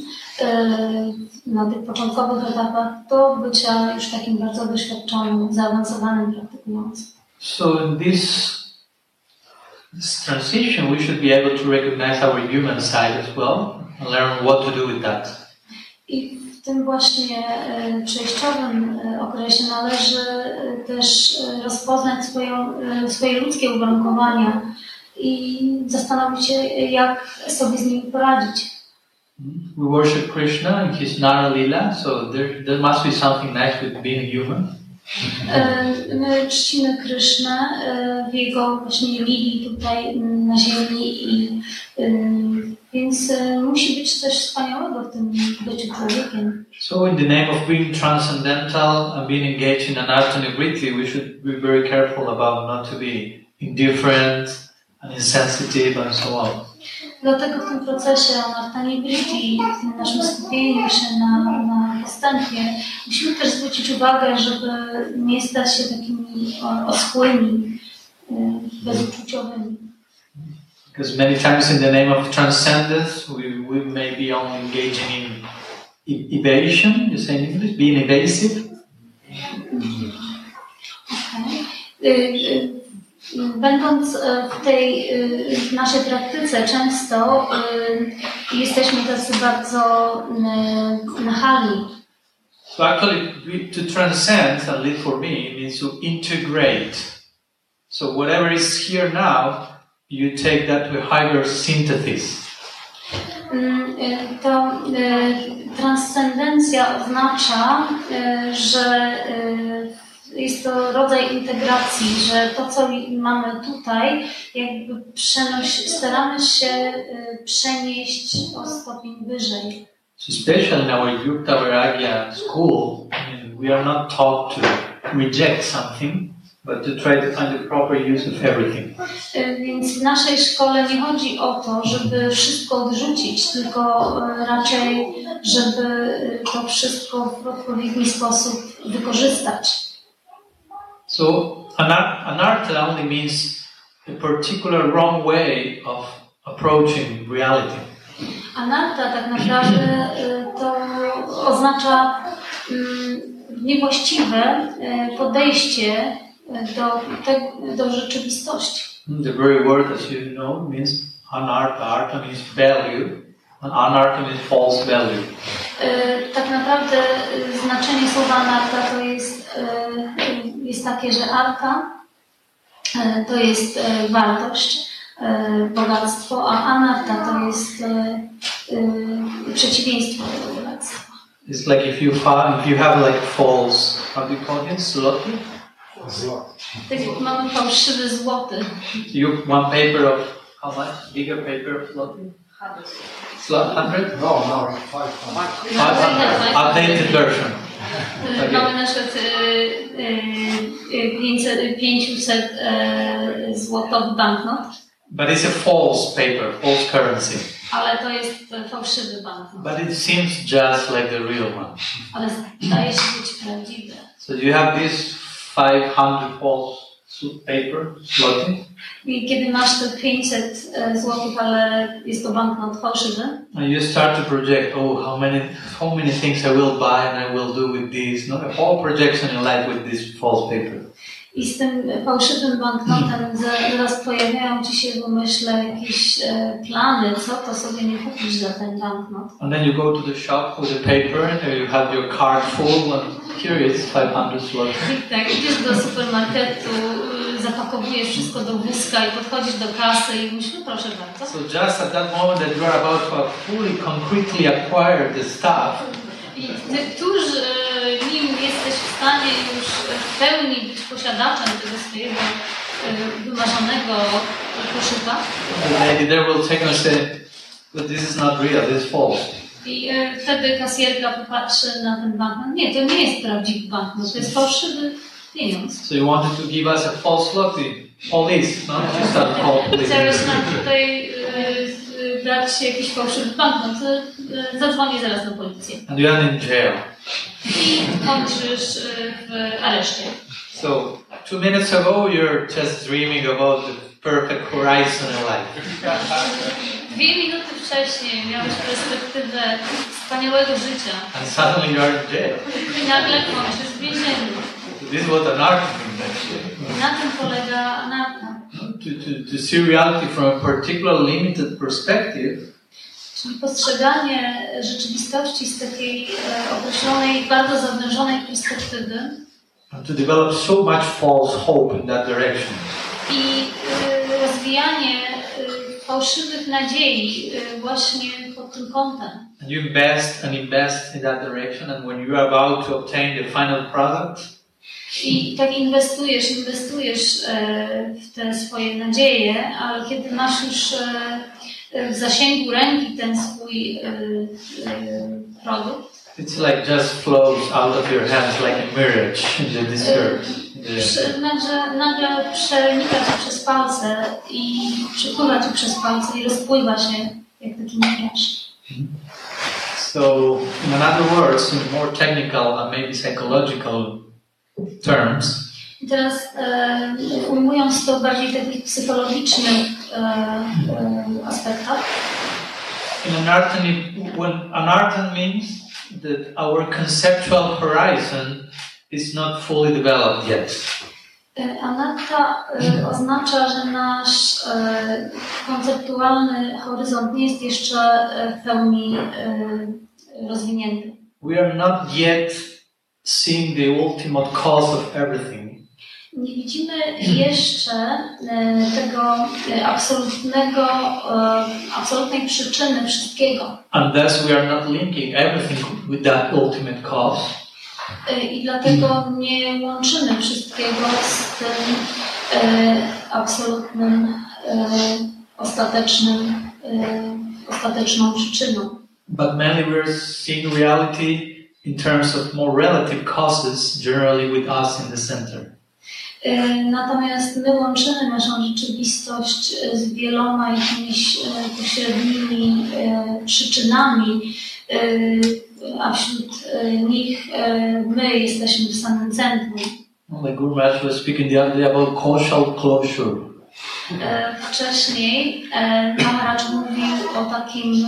na tych początkowych etapach do bycia już takim bardzo doświadczonym, zaawansowanym praktykującym. So in this, this transition, we should be able to recognize our human side as well and learn what to do with that. I w tym właśnie e, przejściowym e, okresie należy e, też rozpoznać swoją, swoje ludzkie uwarunkowania i zastanowić się, jak sobie z nimi poradzić. We worship Krishna in his Nara Lila, so there, there must be something nice with being human. My czcimy Krysznę w jego właśnie tutaj na ziemi i więc musi być coś wspaniałego w tym byciu człowiekiem. So in the name of being transcendental and being engaged in anartha nivriti, we should be very careful about not to be indifferent and insensitive and so on. Dlatego w tym procesie Anartani Briti, w naszym skupieniu się na, na postępie, musimy też zwrócić uwagę, żeby nie stać się takimi oschłymi, e, bezuczuciowymi. Because many times in the name of transcendence, we, we may be only engaging in e- evasion, you say in English, being evasive. Y, y, Będąc e, w tej y, w naszej praktyce, często y, jesteśmy tacy bardzo nachalni. So actually, to transcend and live for me means to integrate. So whatever is here now, you take that to a higher synthesis. Mm, To transcendencja oznacza, że jest to rodzaj integracji, że to, co mamy tutaj, jakby przenoś, staramy się y, przenieść o stopień wyżej. So especially in our Yukta Vairagya school, we are not taught to reject something, but to try to find the proper use of everything. Y, Więc w naszej szkole nie chodzi o to, żeby wszystko odrzucić, tylko y, raczej, żeby to wszystko w odpowiedni sposób wykorzystać. So anar- anartha only means a particular wrong way of approaching reality. Anarta tak naprawdę y, to oznacza mm, niewłaściwe y, podejście y, do, te, do rzeczywistości. The very word, as you know, means anartha. Artha means value, and anartha means false value. Tak naprawdę znaczenie słowa anarta to jest, jest takie, że arta y, to jest y, wartość, bogactwo, a anarta to jest przeciwieństwo tego bogactwa. It's like if you if you have like false, how do you call it, sloty? Tak jak mamy fałszywy złoty. You one paper of how much? Bigger paper of sloty? Slot hundred? No, no, five hundred. Five hundred. Updated version. Tak Mamy na przykład e, e, e, 500, 500 e, złotowy banknot, but it's a false paper, false currency. ale to jest e, fałszywy banknot. But it seems just like the real one. Ale zdaje się być prawdziwy. So you have this 500 false paper, zloty, I kiedy masz te 500 e, złotych, ale jest to banknot fałszywy, and you start to project, oh, how many, how many things I will buy and I will do with this. No, a whole projection in life with this false paper. I z tym fałszywym banknotem za- zaraz pojawiają ci się w umyśle jakieś plany, co to sobie nie kupisz za ten banknot. And then you go to the shop with the paper, and you have your card full, and here it's 500 zloty. I tak, idziesz do supermarketu, zapakowujesz wszystko do wózka i podchodzisz do kasy i mówisz, no proszę bardzo. So just at that moment that you are about to fully, concretely acquire the stuff, I tuż e, nim jesteś w stanie już w pełni być posiadaczem tego swojego e, wymarzonego koszyka, lady there will take and say, but this is not real, this is false. I e, wtedy kasjerka popatrzy na ten banknot. Nie, to nie jest prawdziwy banknot, to jest fałszywy pieniądz. So you wanted to give us a false zloty. Police, no? You start call police. Zaraz nam tutaj e, jakiś fałszywy banknot, e, e, zadzwonię zaraz na policję. And you are in jail. I kończysz e, w areszcie. So two minutes ago you're just dreaming about the perfect horizon in life. Dwie minuty wcześniej miałeś perspektywę wspaniałego życia And suddenly you are in jail. i nagle kończysz w więzieniu. This anarchy means actually. Na tym polega anarcha. To, to, to see reality from a particular limited perspective Czyli postrzeganie rzeczywistości z takiej e, określonej, bardzo zawężonej perspektywy and to develop so much false hope in that direction. i e, rozwijanie e, fałszywych nadziei właśnie pod tym kątem. And you invest and invest in that direction and when you are about to obtain the final product, I tak inwestujesz, inwestujesz e, w te swoje nadzieje, ale kiedy masz już e, w zasięgu ręki ten swój e, produkt, it's like just flows out of your hands like a mirage. Yeah. Prze- nagle, nagle przenika ci przez palce i przepływa ci przez palce i rozpływa się jak taki miraż. So, in other words, in more technical and maybe psychological terms, I teraz e, ujmując to w bardziej takich psychologicznych e, e, aspektach, in anartany, when anartan means that our conceptual horizon is not fully developed yet. e, anatta e, oznacza, że nasz e, konceptualny horyzont nie jest jeszcze w pełni rozwinięty. We are not yet seeing the ultimate cause of everything. Nie widzimy jeszcze e, tego e, absolutnego, e, absolutnej przyczyny wszystkiego. Thus we are not linking everything with that ultimate cause. I dlatego nie łączymy wszystkiego z tym absolutnym, ostatecznym, ostateczną przyczyną. But mainly we're seeing reality in terms of more relative causes, generally with us in the center. E, Natomiast my łączymy naszą rzeczywistość e, z wieloma jakimiś e, pośrednimi przyczynami, a wśród nich my jesteśmy w samym centrum. Like Guru Maharaj was speaking the other day about causal closure. Wcześniej Maharaj mówił o takim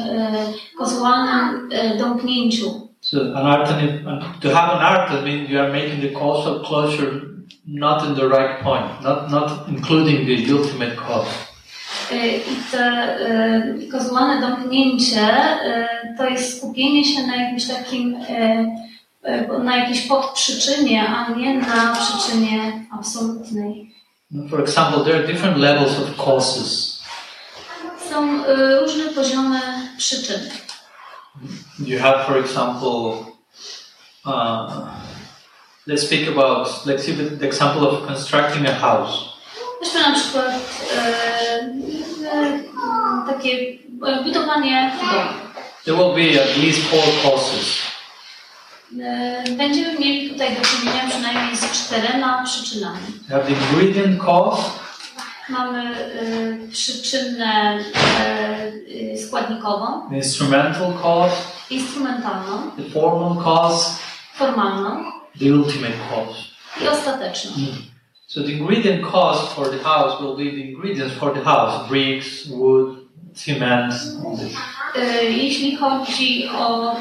kozłalnym e, domknięciu. So anartha, to have anartha means you are making the causal closure not in the right point, not, not including the ultimate cause. I te e, kozłane domknięcie e, to jest skupienie się na jakimś takim, e, na jakiejś podprzyczynie, a nie na przyczynie absolutnej. For example, there are different levels of causes. Są różne poziomy przyczyn. You have, for example, uh, let's speak about, let's see the, example of constructing a house. Weźmy na przykład e, takie budowanie domu. There will be at least four causes. Będziemy mieli tutaj do czynienia przynajmniej z czterema przyczynami. We have the ingredient cause, Mamy przyczynę e, e, składnikową, instrumental cause, instrumentalną, the formal cause, formalną. The ultimate cause. i ostateczną. So the ingredient cost for the house will be the ingredients for the house: bricks, wood, E, Jeśli chodzi o e,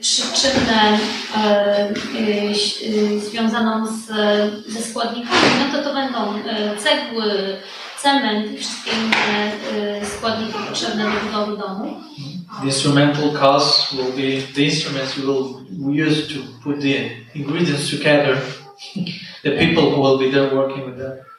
przyczynę e, związaną z, ze składnikami, no to to będą cegły, cement i wszystkie inne składniki potrzebne do budowy domu. The instrumental cost will be the instruments you will use to put the ingredients together. the people who will be there working with that.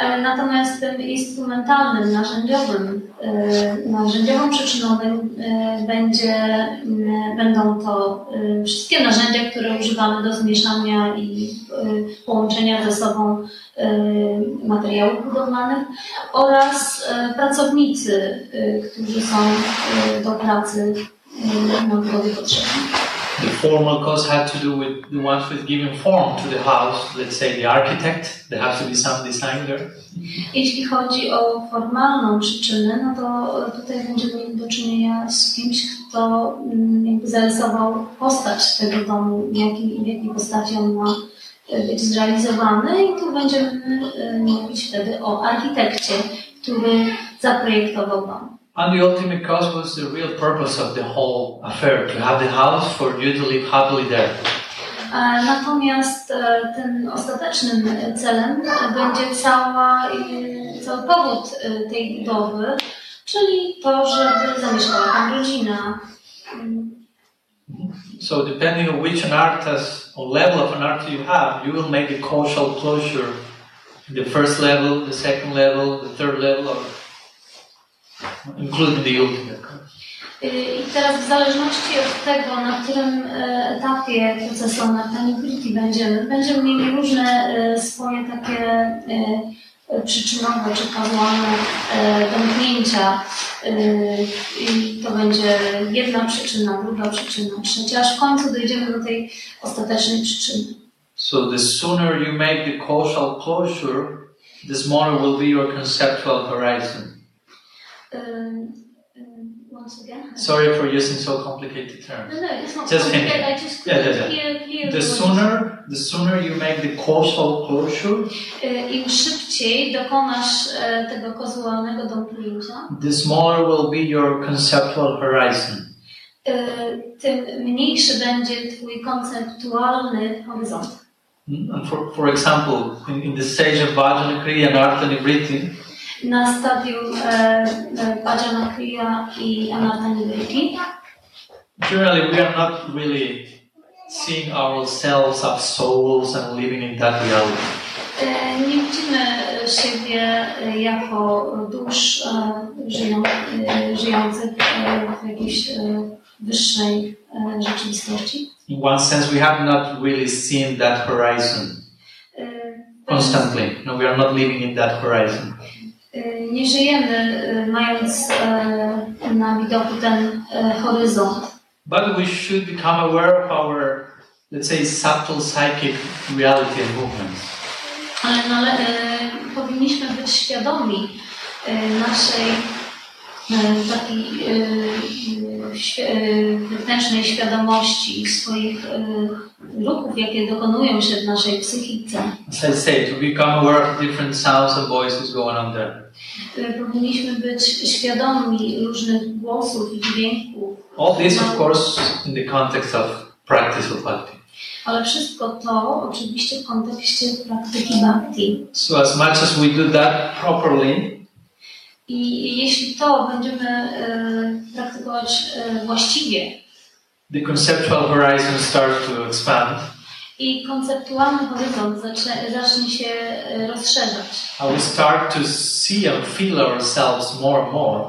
E, Natomiast tym instrumentalnym, narzędziowym, e, narzędziową przyczyną e, będzie, m, będą to wszystkie narzędzia, które używamy do zmieszania i połączenia ze sobą materiałów budowlanych oraz pracownicy, którzy są do pracy na budowie potrzebni. The formal cost had to do with the ones with giving form to the house. Let's say the architect. There has to be some design there. Jeśli chodzi o formalną przyczynę, no to tutaj będziemy mieli do czynienia z kimś, kto mm, jakby zarysował postać tego domu, w jakiej, w jakiej postaci on ma e, być zrealizowany i tu będziemy e, mówić wtedy o architekcie, który zaprojektował dom. And the ultimate cause was the real purpose of the whole affair to have the house for you to live happily there. E, Natomiast tym ostatecznym celem będzie cała, cały powód tej budowy, czyli to, żeby zamieszkała tam rodzina. Mm, So depending on which an artist or level of an art you have, you will make the causal closure the first level, the second level, the third level, or including the ultimate cause. Y, I teraz w zależności od tego, na którym e, etapie procesu Nartanibrility będziemy, będziemy mieli różne e, swoje takie e, przyczynowe czy kazualne domknięcia. I to będzie jedna przyczyna, druga przyczyna, trzecia, aż w końcu dojdziemy do tej ostatecznej przyczyny. So the sooner you make the causal closure, the smaller will be your conceptual horizon. E, e, Once again. Sorry for using so complicated terms. No, no, it's not Just complicated. I just Yeah, yeah, yeah. hear, hear The sooner, the sooner you make the causal closure, Y, Im szybciej dokonasz tego kazualnego domknięcia, the smaller will be your conceptual horizon. tym mniejszy będzie Twój konceptualny horyzont. Mm, And for, for example, in, in the stage of Vajana Kriya and Arthanivritti, Na stadium e, e, Bhajana Kriya i Anarthanivritti generally we are not really seeing ourselves as souls and living in that reality. e, nie widzimy siebie jako dusz żyją, żyjących w jakiejś wyższej rzeczywistości. In one sense, we have not really seen that horizon constantly. No, we are not living in that horizon. Y, Nie żyjemy y, mając e, na widoku ten e, horyzont, But we should become aware of our, let's say, subtle psychic reality and movements. ale nale, e, powinniśmy być świadomi naszej takiej e, e, e, wewnętrznej świadomości swoich e, ruchów, jakie dokonują się w naszej psychice. As I say, to become aware of different sounds and voices going on there. E, Powinniśmy być świadomi różnych głosów i dźwięków, All this, of course, in the context of practice of bhakti. ale wszystko to oczywiście w kontekście praktyki bhakti. So as much as we do that properly, I jeśli to będziemy e, praktykować e, właściwie the conceptual horizon starts to expand. i konceptualny horyzont zacznie, zacznie się e, rozszerzać we start to see and feel ourselves more and more.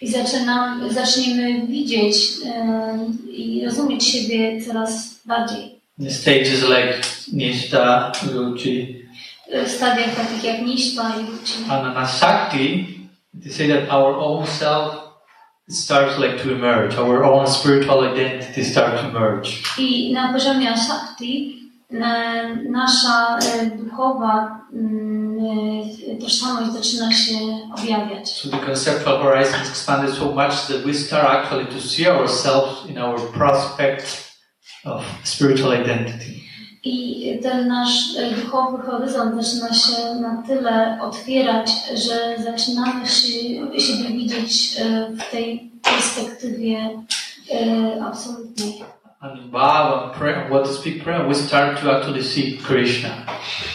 i zaczynam, zaczniemy widzieć e, i rozumieć siebie coraz bardziej. In stages like Nishta, Ruchi, W stadiach takich jak Niśpa i Ruci. and Anasakti, they say that our own self starts like to emerge. Our own spiritual identity starts to emerge. I na poziomie Ashakti e, nasza duchowa mm, tożsamość zaczyna się objawiać. So the conceptual horizon is expanded so much that we start actually to see ourselves in our prospect of spiritual identity. I ten nasz e, duchowy horyzont zaczyna się na tyle otwierać, że zaczynamy się, siebie widzieć e, w tej perspektywie e, absolutnej. And Bhava prayer, what to speak prayer, we start to actually see Krishna.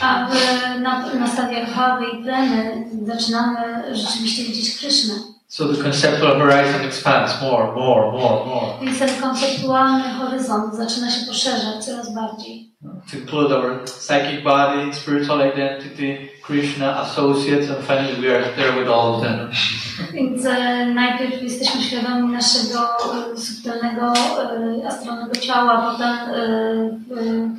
A w, na, na stadiach Bhavy i Premy zaczynamy rzeczywiście widzieć Krysznę. So the conceptual horizon expands more, more, more, more. Więc ten konceptualny horyzont zaczyna się poszerzać coraz bardziej. To include our psychic body, spiritual identity, Krishna, associates, and finally we are there with all of them. Więc e, najpierw jesteśmy świadomi naszego e, subtelnego, e, astralnego ciała, potem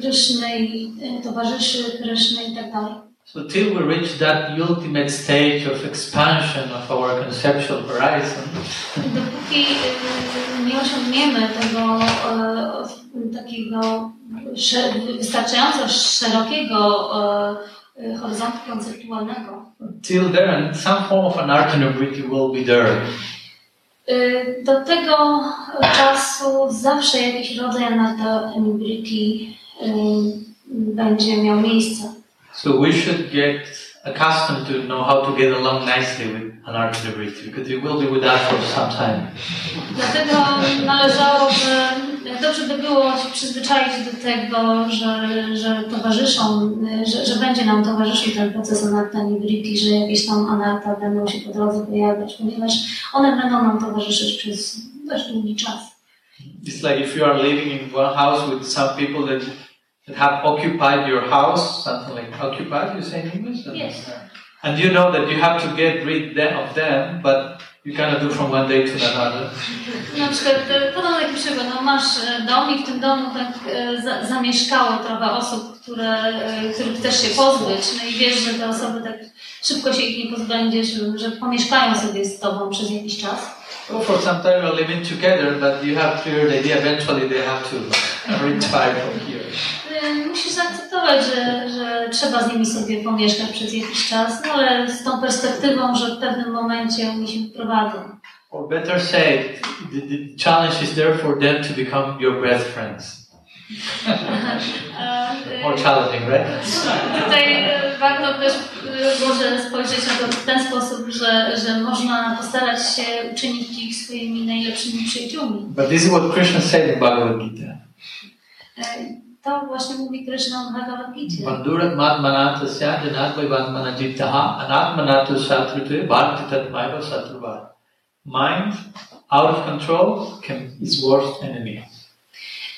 Kryszny i towarzyszy Kryszny i tak dalej. So till we reach that ultimate stage of expansion of our conceptual horizon, Dopóki e, nie osiągniemy tego e, takiego wystarczająco szerokiego e, horyzontu konceptualnego, till then, some form of will be there. Y, Do tego czasu zawsze jakiś rodzaj anatomibrity będzie miał miejsce. So we should get accustomed to know how to get along nicely with anarthanability because it will be with us for some time. Dlatego mm, należałoby, dobrze by było się przyzwyczaić do tego, że, że towarzyszą, że, że będzie nam towarzyszył ten proces anatomibrity, że jakieś tam anarta będą się po drodze pojawiać, ponieważ one będą nam towarzyszyć przez dość długi czas. It's like if you are living in one house with some people that, that have occupied your house, something like occupied, you say in English? Yes. And you know that you have to get rid of them, but you cannot do from one day to another. Na przykład e, podam taki przykład, no masz e, dom i w tym domu tak e, za, zamieszkało trochę osób, które, których chcesz się pozbyć, no i wiesz, że te osoby tak szybko się ich nie pozbędziesz, że pomieszkają sobie z tobą przez jakiś czas. So for some time you're living together, but you have clear the idea eventually they have to retire from here. E, Musisz zaakceptować, że, że trzeba z nimi sobie pomieszkać przez jakiś czas, no ale z tą perspektywą, że w pewnym momencie oni się wyprowadzą. Or better say, the, the challenge is there for them to become your best friends. E, e, More challenging, right? Tutaj e, warto też e, może spojrzeć na to w ten sposób, że, że można postarać się uczynić ich swoimi najlepszymi przyjaciółmi. But this is what Krishna said in Bhagavad Gita. E. Mind out of control can, is worst enemy.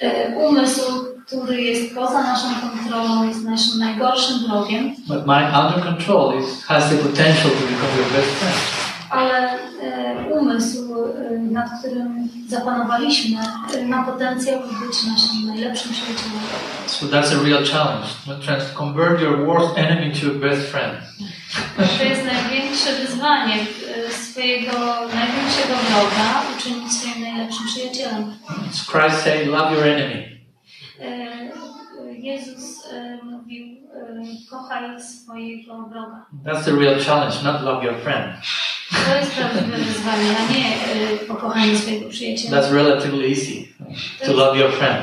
E, Umysł, który jest poza naszą kontrolą, jest naszym najgorszym wrogiem, But mind under control is, has the potential to become your best friend. Ale e, umysł, e, nad którym zapanowaliśmy, e, ma potencjał być naszym najlepszym przyjacielem. So that's a real challenge. Trans- convert your worst enemy to your best friend. To jest największe wyzwanie swojego największego wroga uczynić swoim najlepszym przyjacielem. Christ saying, love your enemy. Jezus e, mówił, e, kochaj swojego wroga. That's the real challenge, not love your friend. To jest prawdziwe wyzwanie, a nie e, pokochanie swojego przyjaciela. That's relatively easy to love your friend.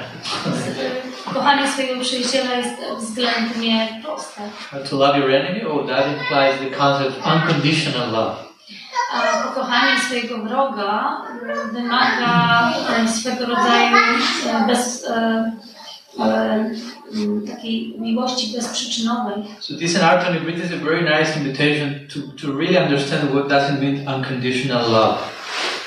Kochanie swojego przyjaciela jest względnie proste, But to love your enemy, oh, that implies the concept of unconditional love. a pokochanie swojego wroga wymaga swego rodzaju bez, e, e, takiej miłości bezprzyczynowej. So this anartha nibrita is a very nice invitation to, to really understand what does it mean unconditional love.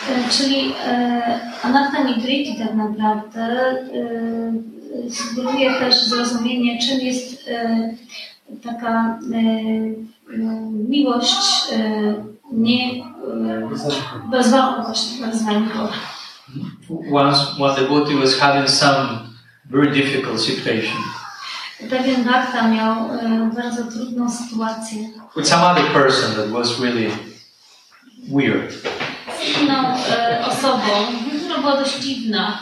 E, Czyli e, Anatta Nidriti tak naprawdę e, sugeruje też zrozumienie, czym jest taka e, miłość nie bezwarunkowa, właśnie bezwarunkowa. Once one devotee was having some very difficult situation Pewien Bhakta miał bardzo trudną sytuację with some other person that was really weird. z inną osobą, która była dość dziwna.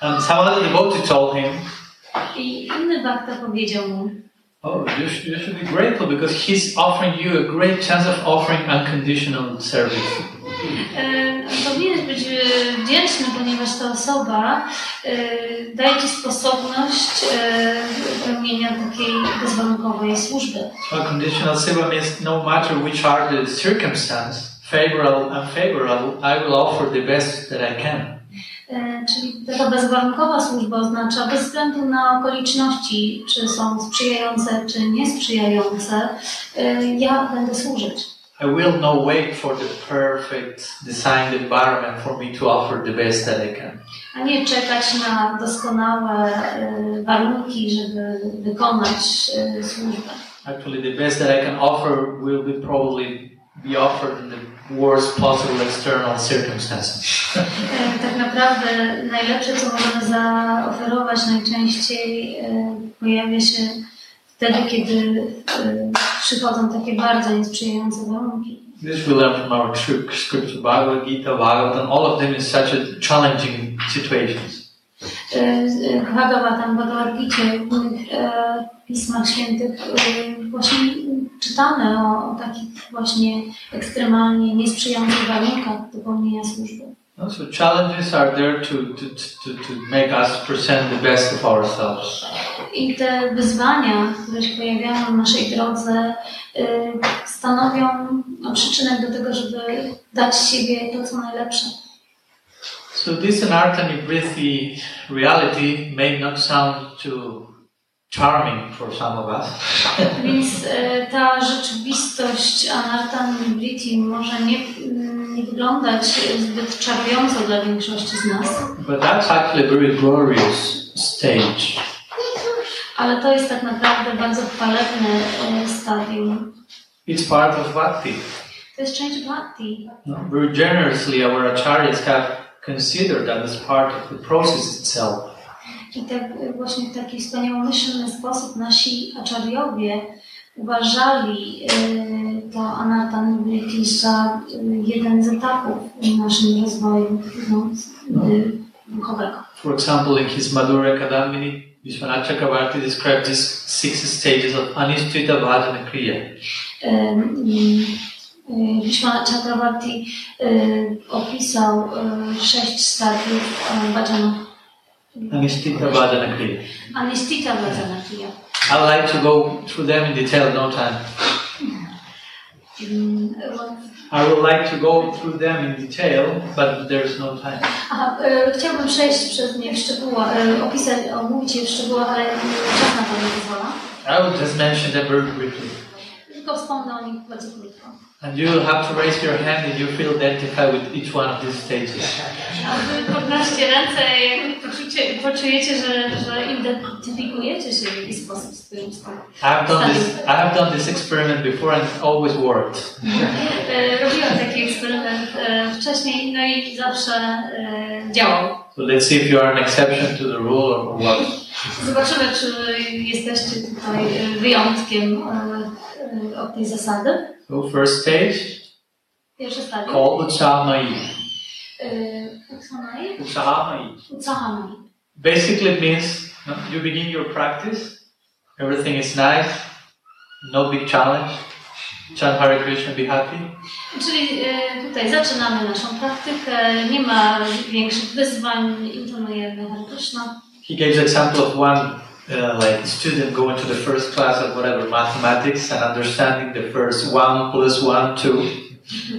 And some other devotee told him, I inny bakta powiedział mu, Oh, you should, you should be grateful because he's offering you a great chance of offering unconditional service. E, powinieneś być e, wdzięczny, ponieważ ta osoba e, daje Ci sposobność pełnienia takiej bezwarunkowej służby. Unconditional seva means no matter which are the circumstance, favorable, unfavorable, I will offer the best that I can. Czyli taka bezwarunkowa służba oznacza bez względu na okoliczności, czy są sprzyjające, czy niesprzyjające, ja będę służyć. I will not wait for the perfect designed environment for me to offer the best that I can. A nie czekać na doskonałe e, warunki, żeby wykonać e, służbę. Actually, the best that I can offer will be probably be offered in the worst possible external circumstances. Tak naprawdę najlepsze, co możemy zaoferować najczęściej e, pojawia się wtedy, kiedy przychodzą takie bardzo niesprzyjające warunki. This we learn from our scrip- scripture, Bhagavad Gita, Bhagavatam, all of them in such a challenging situations. E, e, Bhagavatam, Bhagavad Gita, w innych e, pismach świętych e, właśnie czytamy o, o takich właśnie ekstremalnie niesprzyjających warunkach do pełnienia służby. No, So challenges are there to, to, to, to make us present the best of ourselves. I te wyzwania, które się pojawiają na naszej drodze, y, stanowią no, przyczynek do tego, żeby dać siebie to, co najlepsze. So this anartha nivriti reality may not sound too charming for some of us, Więc y, ta rzeczywistość Anarta Nibriti może nie, mm, nie wyglądać zbyt czarująco dla większości z nas, but that's actually a very glorious stage. Ale to jest tak naprawdę bardzo chwalebne y, stadium. It's part of bhakti. To jest część bhakti. No, Very generously, our acharyas have considered that as part of the process itself. I tak y, właśnie w taki wspaniałomyślny sposób nasi acharyowie uważali y, to anatanability za y, jeden z etapów w naszym rozwoju no, y, duchowego. For example, in his Madhura Kadambini, Vishwanath Chakravarti described these six stages of Anishtita Bhajana Kriya. Um, mm, uh, Vishwanath Chakravarti y, uh, opisał y, uh, sześć stadiów y, bhajana. Anishtita Bhajana Kriya. Anistita bhajana kriya. I'd like to go through them in detail, no time. Mm, I would like to go through them in detail, but there's no time. E, chciałbym przejść przez nie w szczegółach, e, opisać, omówić je w szczegółach, ale czas na to nie pozwala. I will just mention them very briefly. Tylko wspomnę o nich bardzo krótko. And you will have to raise your hand if you feel identified with each one of these stages. A wy podnoście ręce, jak poczucie, poczujecie, że, że identyfikujecie się w jakiś sposób z tym. tym. I've done this. I have done this experiment before, and it always worked. E, Robiłam taki eksperyment e, wcześniej, no i zawsze e, działał. So let's see if you are an exception to the rule or what. Zobaczymy, czy jesteście tutaj wyjątkiem od tej zasady. So first stage, Pierwsze stadium. called Utsahamai. E, Utsanai? Utsahamai. Utsahamai. Basically, it means you begin your practice. Everything is nice. No big challenge. Chant Hare Krishna, be happy. Czyli tutaj zaczynamy naszą praktykę, nie ma większych wyzwań, intonujemy Hare Krishna. He gave the example of one uh, like student going to the first class of whatever mathematics and understanding the first one plus one two.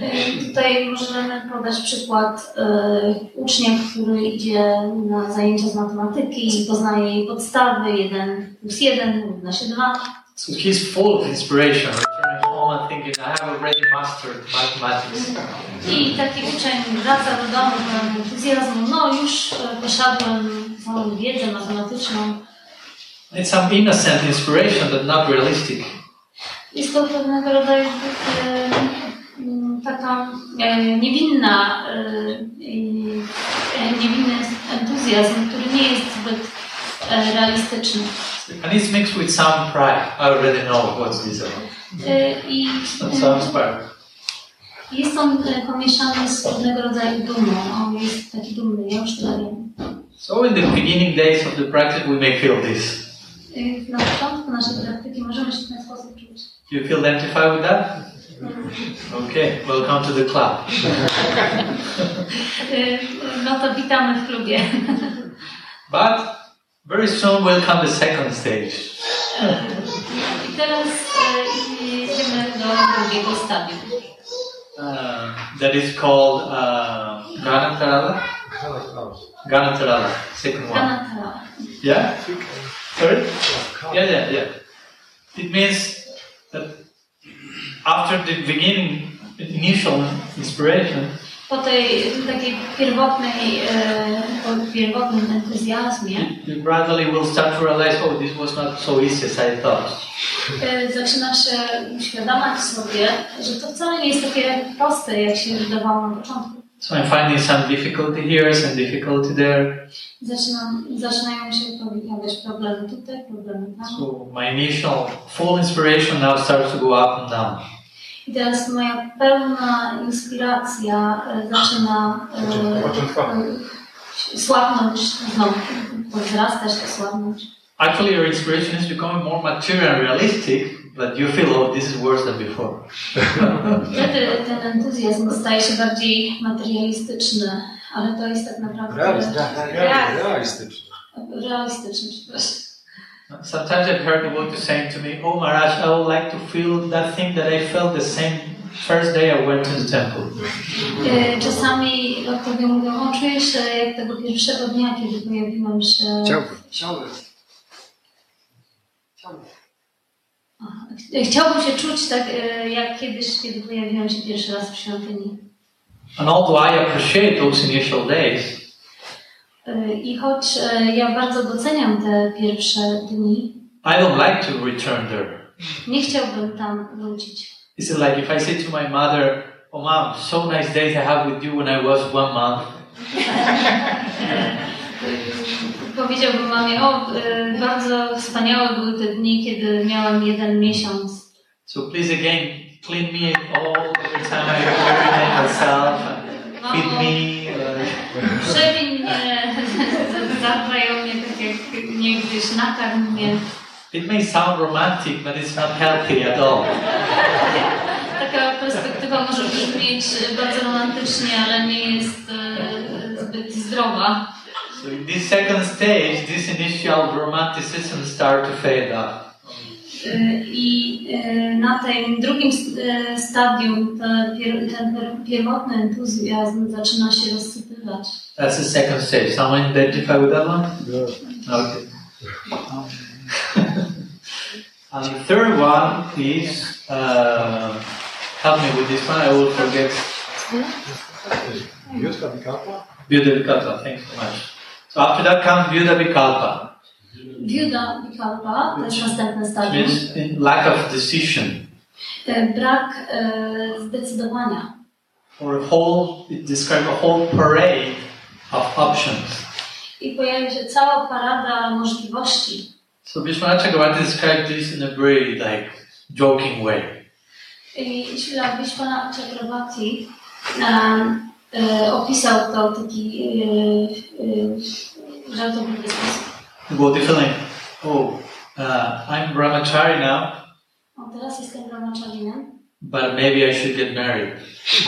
E, Tutaj możemy podać przykład e, ucznia, który idzie na zajęcia z matematyki i poznaje jej podstawy, 1 plus 1 równa się 2. So he's full of inspiration, returning home and thinking, I have already mastered mathematics. I taki uczeń wraca do domu pełen entuzjazmu, no już e, posiadłem całą wiedzę matematyczną. It's some innocent inspiration, but not realistic. Jest to pewnego rodzaju taka niewinna, niewinny entuzjazm, który nie jest zbyt realistyczny. And it's mixed with some pride. I already know what's this about. E, I Some pride. Jest on pomieszany z pewnego rodzaju dumą. On jest taki dumny, ja już tyle wiem. So in the beginning days of the practice, we may feel this. Na początku naszej praktyki możemy się w ten sposób czuć. Do you feel identified with that? Okay, welcome to the club. No to witamy w klubie. But very soon will come the second stage. I teraz idziemy do drugiego stadium. Uh, that is called uh, Ganatarala. Ganatarala, second one. Ganatara. Yeah? Sorry? Yeah, yeah, yeah. It means that after the beginning, initial inspiration, Po tej takiej pierwotnej, e, po pierwotnym entuzjazmie you gradually will start to realize, oh, this was not so easy as I thought. e, zaczynasz się uświadamiać sobie, że to wcale nie jest takie proste, jak się wydawało na początku. So I'm finding some difficulty here, some difficulty there. Zaczynam, zaczynają się pojawiać problemy tutaj, problemy tam. So my initial full inspiration now starts to go up and down. I teraz moja pełna inspiracja zaczyna e, słabnąć znowu, wzrastać, słabnąć. Actually, your inspiration is becoming more material and realistic, but you feel, oh, this is worse than before. Wtedy ten entuzjazm staje się bardziej materialistyczny, ale to jest tak naprawdę real- Realistyczny. realistyczny. przepraszam. Sometimes I've heard to saying to me, "Oh Maharaj, I would like to feel that thing that I felt the same first day I went to the temple." E, Czasami odpowie mówią, o czuję się jak tego pierwszego dnia, kiedy pojawiłam się... Chciałbym. Chciałbym się czuć tak e, jak kiedyś, kiedy pojawiłam się pierwszy raz w świątyni. And although I appreciate those initial days, E, I choć e, ja bardzo doceniam te pierwsze dni, I don't like to return there. nie chciałbym tam wrócić. Is it like if I say to my mother, "Oh mom, so nice days I have with you when I was one month," Powiedziałbym mamie, o, e, bardzo wspaniałe były te dni, kiedy miałam jeden miesiąc. so please again clean me all every time I urinate myself, feed me. Uh, Przewiń mnie, zadbaj o mnie tak jak niegdyś, nakarm mnie. it may sound romantic, but it's not healthy at all. Taka perspektywa może brzmieć bardzo romantycznie, ale nie jest e, zbyt zdrowa. So in this second stage, this initial romanticism start to fade out. E, I na tym drugim stadium te pier- ten pier- pierwotny entuzjazm zaczyna się rozsypywać. That's the second stage. Someone identify with that one? Okay. and the third one is uh, help me with this one. I will forget. Jutka Wikalpa? Vyuda Vikalpa. Thanks so much. So after that comes Vyuda Vikalpa, Viuda Vikalpa to jest następne stadium. means lack of decision. Brak e, zdecydowania. Or a whole, it describes a whole parade of options. I pojawia się cała parada możliwości. So Vishwanath Chakravarti described this in a very like joking way. I Śla Vishwana Chakravarti um, opisał to w taki e, e, żartobliwy sposób. The feeling, oh, uh, I'm brahmachari now, O, teraz jestem brahmacharinem, but maybe I should get married.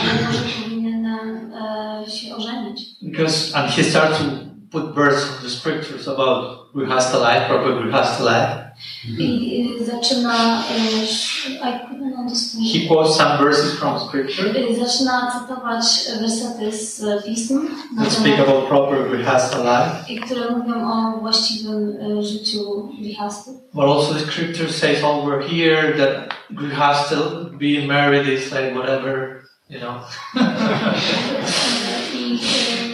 ale może powinienem e, się ożenić. Because, and he starts to put verses of the scriptures about grihastha life, proper grihastha life. I mm-hmm. zaczyna, sz- I couldn't understand. He quotes some verses from scripture Zaczyna cytować wersety z pism, na that speak temat, about proper grihastha life. i które mówią o właściwym życiu wihasty. But also the scripture says over here that grihastha being married is like whatever, you know. I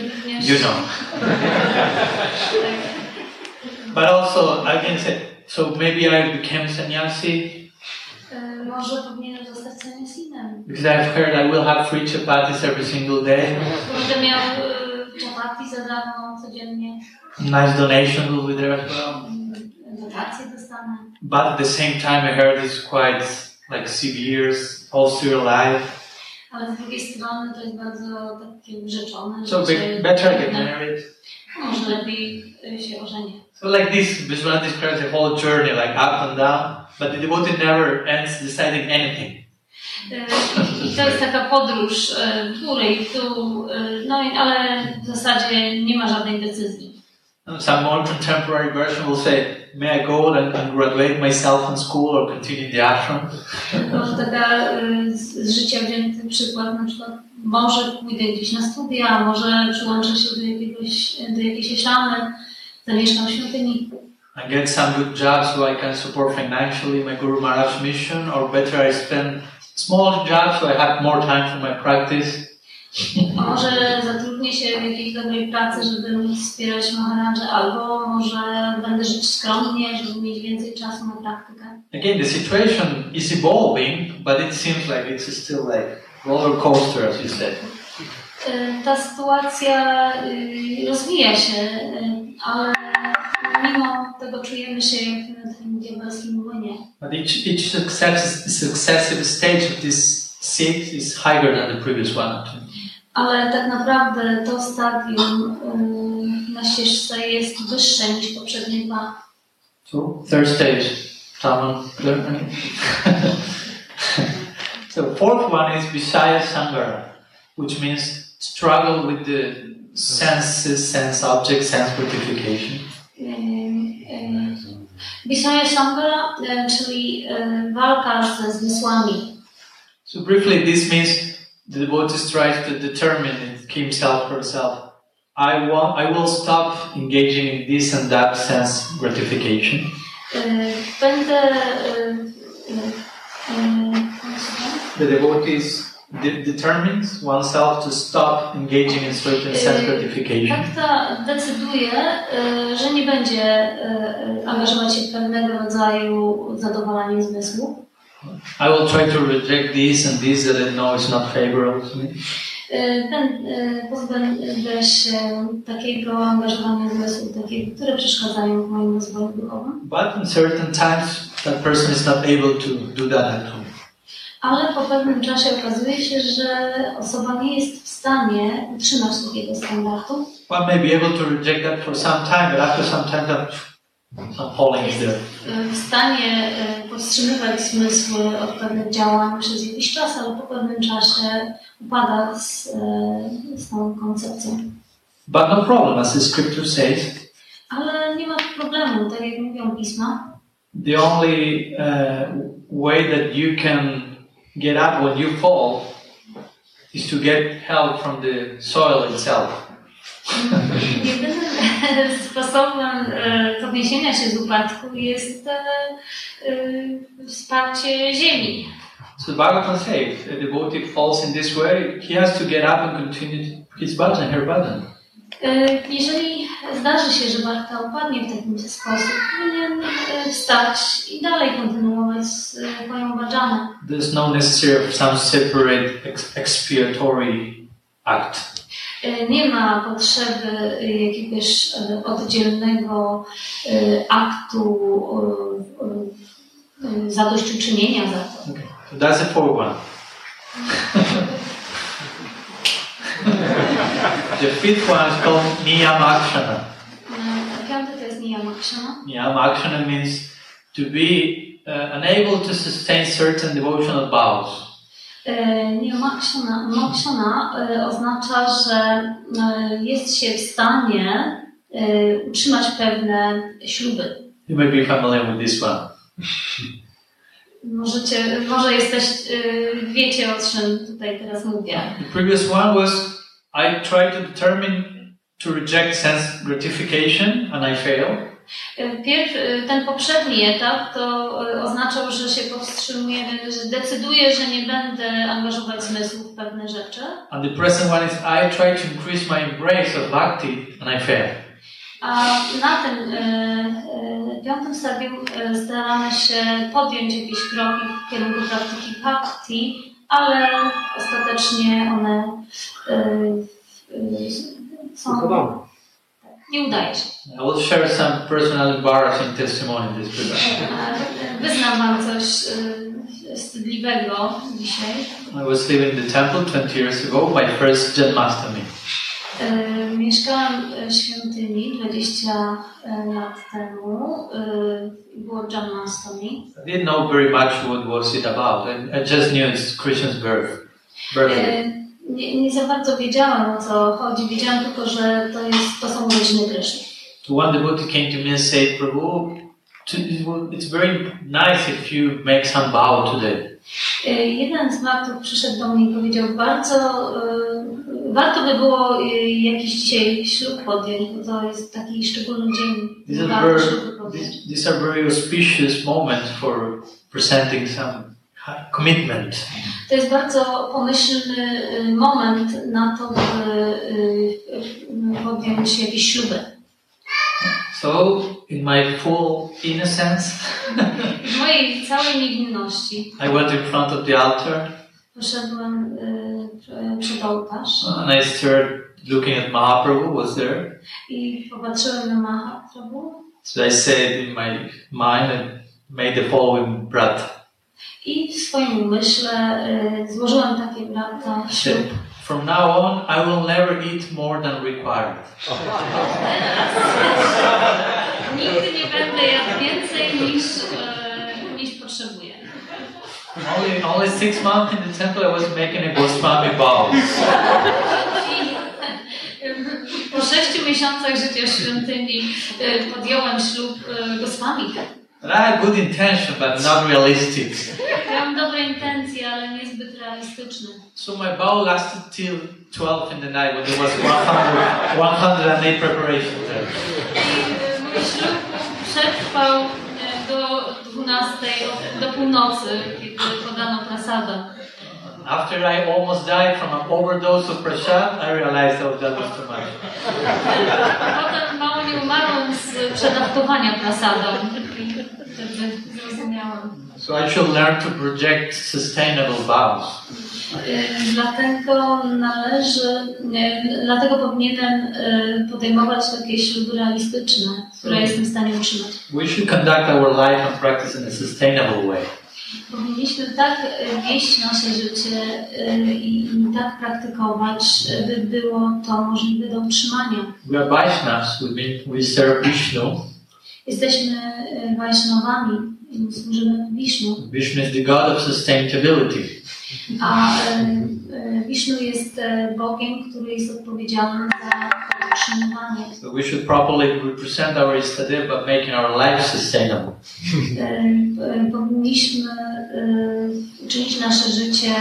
również... You know. But also, I can say, so maybe I became sannyasi E, Może powinienem zostać seniasinem. because I've heard I will have free chapatis every single day. Będę miał chapati za darmo codziennie, Nice donation will be there as well. Mm, dotacje dostanę. But at the same time, I heard it's quite like severe, austere life. Ale z drugiej strony to jest bardzo takie wyrzeczone. So życie be, better get married. Może lepiej y, się ożenię. So like this, Vishwanath describes the whole journey, like up and down, but the devotee never ends deciding anything. Y, I to jest taka podróż y, tu i tu, y, no ale w zasadzie nie ma żadnej decyzji. Some more contemporary version will say, may I go and, and graduate myself in school or continue the ashram? Może taka z, życia wzięty przykład, na przykład może pójdę gdzieś na studia, może przyłączę się do, jakiegoś, do jakiejś szamy, zamieszkam w świątyni. and get some good job so I can support financially my Guru Maharaj mission, or better I spend small job so I have more time for my practice. Może zatrudnię się w jakiejś dobrej pracy, żeby móc wspierać Maharadżę, albo może będę żyć skromnie, żeby mieć więcej czasu na praktykę. Again, the situation is evolving, but it seems like it's still like roller coaster, as you said. Y, Ta sytuacja y, rozwija się, y, ale mimo tego czujemy się jak na takim diabelskim młynie. But each, each success, successive stage of this state is higher than the previous one. Ale tak naprawdę to stadium y, na ścieżce jest wyższe niż poprzednie dwa. So, third stage, someone learn? so, fourth one is Visaya Sangara, which means struggle with the senses, sense objects, sense gratification. Bisaya Sangara, y, czyli y, walka ze zmysłami. So, briefly, this means the devotee tries to determine in himself, herself, I want, I will stop engaging in this and that sense gratification. Y, Będę. y, y, y, jak? The uh, uh, uh, devotee de- determines oneself to stop engaging in certain sense gratification. Tak to decyduje, że nie będzie y, y, angażować się w pewnego rodzaju zmysłu. I will try to reject this and this that I know is not favorable to me. Ten, y, pozbędę się takiego angażowania zmysłu, takiego, które przeszkadzają w moim rozwoju duchowym. But in certain times, that person is not able to do that at all. Ale po pewnym czasie okazuje się, że osoba nie jest w stanie utrzymać takiego standardu. One may be able to reject that for some time, but after some time, that w stanie y, powstrzymywać zmysły od pewnych działań przez jakiś czas, ale po pewnym czasie upada z, y, z tą koncepcją. But no problem, as the scripture says, Ale nie ma problemu, tak jak mówią pisma. the only uh, way that you can get up when you fall is to get help from the soil itself. Jedynym sposobem podniesienia się z upadku jest y, y, wsparcie ziemi. So the Bhagavatam says, a devotee falls in this way, he has to get up and continue his bhajan, her bhajan. Y, Jeżeli zdarzy się, że Bartka upadnie w taki sposób, powinien y, wstać i dalej kontynuować swoją bajana. There's no necessary of some separate ex- expiatory act. Y, Nie ma potrzeby y, jakiegoś y, oddzielnego aktu zadośćuczynienia za to. Okay. That's the fourth one. the fifth one is called Niyamakshana. Y, Piąty to jest niyamakshana. Niyamakshana means to be uh, unable to sustain certain devotional vows. Y, Niyamakshana makshana, y, oznacza, że y, jest się w stanie utrzymać pewne śluby. You may be familiar with this one. Możecie, może jesteś, wiecie o czym tutaj teraz mówię. The previous one was I tried to determine to reject sense gratification and I failed. Y, Pierw, y, ten poprzedni etap to y, oznaczał, że się powstrzymuję, że decyduję, że nie będę angażować zmysłów w pewne rzeczy. And the present one is I tried to increase my embrace of bhakti and I failed. A na tym y, y, piątym stadium staramy się podjąć jakieś kroki w kierunku praktyki bhakti, ale ostatecznie one y, y, są, nie udaje się. I will share some personal embarrassing testimony this regard. E, Wyznam Wam coś, y, wstydliwego dzisiaj. I was living in the temple 20 years ago, my first Janmashtami. E, Mieszkałam w świątyni 20 lat temu. E, Było Janmastami. I didn't know very much what was it about. I, just knew it's Krishna's birth. birthday. Nie, nie za bardzo wiedziałam o co chodzi. Wiedziałam tylko, że to, jest, to są urodziny Kryszny. One devotee came to me and said, Prabhu, it's very nice if you make some bow today. E, Jeden z maktów przyszedł do mnie i powiedział, bardzo e, warto by było e, jakiś dzisiaj ślub podjąć, bo to jest taki szczególny dzień. These are, very, these, these are very auspicious moments for presenting some commitment. To jest bardzo pomyślny e, moment na to, by e, podjąć jakieś śluby. So, in my full innocence, W mojej całej niewinności I went in front of the altar poszedłem e, przed ołtarz and I started looking at Mahaprabhu was there. i popatrzyłem na Mahaprabhu So I said in my mind and made the following brat. I w swoim umyśle e, złożyłem takie brata ślub. From now on, I will never eat more than required. Nigdy nie będę jadł więcej niż, e, niż potrzebuję. Only, only six months in the temple, I was making a Goswami vow. Po sześciu miesiącach życia w świątyni e, podjąłem ślub Goswami. And I had good intention, but not realistic. Miałam dobre intencje, ale niezbyt realistyczne. So my vow lasted till 12 in the night when there was 100, 108 preparations there. I e, mój ślub przetrwał e, do 12, od- do północy, kiedy podano prasadę. After I almost died from an overdose of prasad, I realized oh, that was too much. Potem mało nie umarłam z przedawkowania prasadą. So I should learn to project sustainable vows. Y, Dlatego należy, y, dlatego powinienem y, podejmować takie śluby realistyczne, które jestem w stanie utrzymać. We should conduct our life and practice in a sustainable way. Powinniśmy tak wieść nasze życie i tak praktykować, by było to możliwe do utrzymania. We are Vaishnavas, we, we serve Vishnu. Jesteśmy y, Wajsznawami i służymy Wisznu, Vishnu is the god of sustainability. a y, y, Wisznu jest Bogiem, który jest odpowiedzialny za utrzymywanie. So we should properly represent our Istadev by making our life sustainable. E, e, powinniśmy e, uczynić nasze życie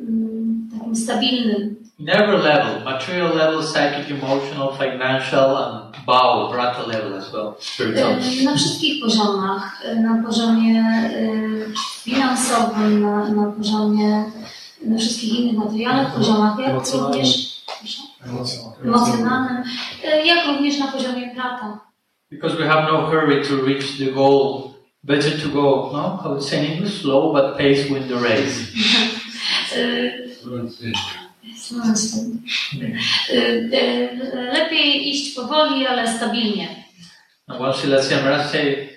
mm, takim stabilnym. In every level, material level, psychic, emotional, financial, and bow, brata level as well, spiritual. Na wszystkich poziomach, na poziomie finansowym, na, na poziomie, na wszystkich innych materialnych poziomach, jak Emocjonalnym. również emocjonalnym, jak również na poziomie brata. Because we have no hurry to reach the goal, better to go, no? I would say in English, slow but pace win the race. E, e, Lepiej iść powoli, ale stabilnie. And one Srila Maharaj say,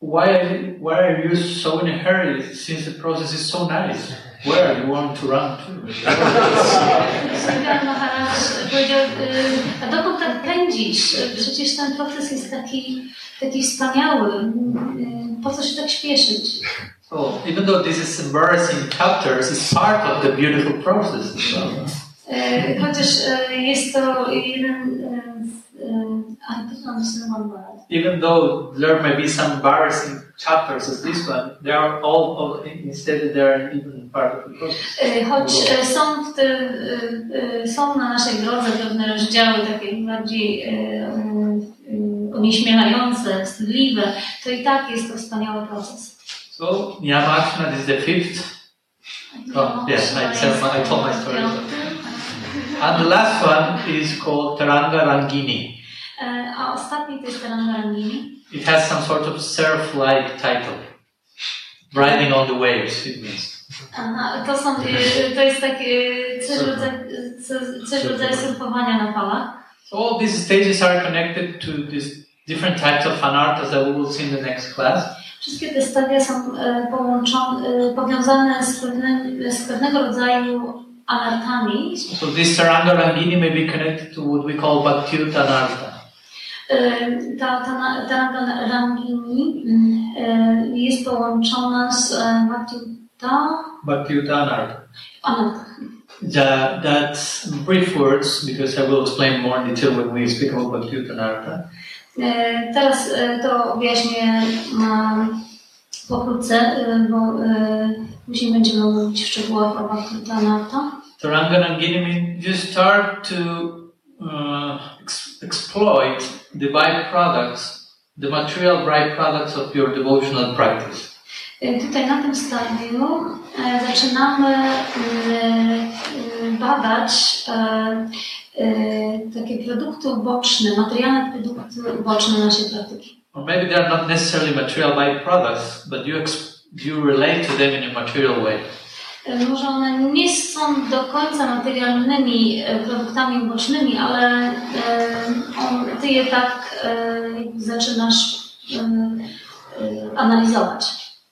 why are, you, why are you so in a hurry since the process is so nice? Where you want to run to? Sridhar Maharaj powiedział, y, a dokąd tak pędzisz? Przecież ten proces jest taki, taki wspaniały. Po co się tak śpieszyć? So even though this is embarrassing chapters, it's part of the beautiful process Chociaż y, jest to jeden word. Even though there may be some embarrassing chapters as this one, they are all, all instead they are even part of the process. Choć są, w tym, są na naszej drodze pewne rozdziały takie bardziej onieśmielające, wstydliwe, to i tak jest to wspaniały proces. So Nyamakshana is the fifth. Oh, yes, I I told my story. And the last one is called Taranga Rangini. E, A ostatni to jest Tarangarangini. It has some sort of surf-like title. Riding on the waves, it means. Aha, to, są, y, to jest takie coś w rodzaju, co- coś rodzaju surfowania na falach. All these stages are connected to these different types of fanartas that we will see in the next class. Wszystkie te stadia są e, połączone, e, powiązane z, pewnym, z pewnego rodzaju anartami. So this Taranga Rangini may be connected to what we call Bhaktiuta Anartha. E, Ta, ta, ta rangini mm, e, jest połączona z e, Bhaktiuta Bhaktiuta Anartha. Anarta. That, that's brief words because I will explain more in detail when we speak about Bhaktiuta Anartha. E, Teraz to wyjaśnię pokrótce, bo później będziemy mówić w szczegółach o Bhaktiuta Anarta. Taranga Rangini means you start to uh, ex- exploit the byproducts, the material byproducts of your devotional practice. Tutaj na tym stadium zaczynamy badać takie produkty uboczne, materialne produkty uboczne naszej praktyki. Or maybe they are not necessarily material byproducts, but you, you relate to them in a material way. Może one nie są do końca materialnymi e, produktami ubocznymi, ale e, ty je tak e, zaczynasz analizować.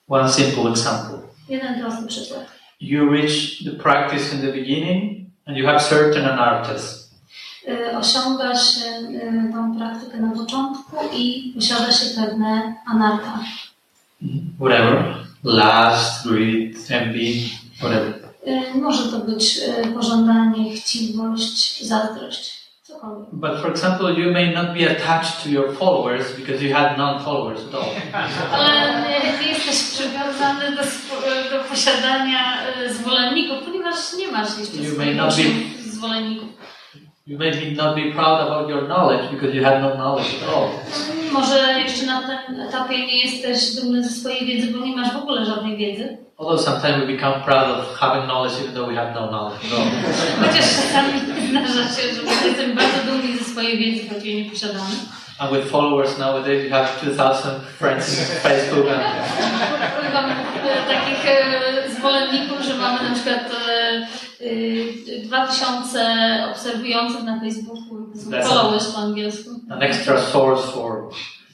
One simple example. Jeden prosty przykład. You reach the practice in the beginning and you have certain anarthas. Osiąga się e, tą praktykę na początku i posiada się pewne anarta. Whatever. Last, greed, envy, E, Może to być e, pożądanie, chciwość, zazdrość, cokolwiek. But for example, you may not be attached to your followers because you had non-followers at all. Ale nie jesteś przywiązany do, e, do posiadania zwolenników, ponieważ nie masz jeszcze You may swoich not be- uczniów, zwolenników. You may not be proud about your knowledge because you had no knowledge at all. Może jeszcze na tym etapie nie jesteś dumny ze swojej wiedzy, bo nie masz w ogóle żadnej wiedzy. Although sometimes we become proud of having knowledge even though we have no knowledge at all. Chociaż czasami zdarza się, że jesteśmy bardzo dumni ze swojej wiedzy, choć jej nie posiadamy. And with followers nowadays, you have 2,000 friends in Facebook and Mamy e, takich e, zwolenników, że mamy na przykład e, 2000 obserwujących na Facebooku, followers po angielsku. an extra source for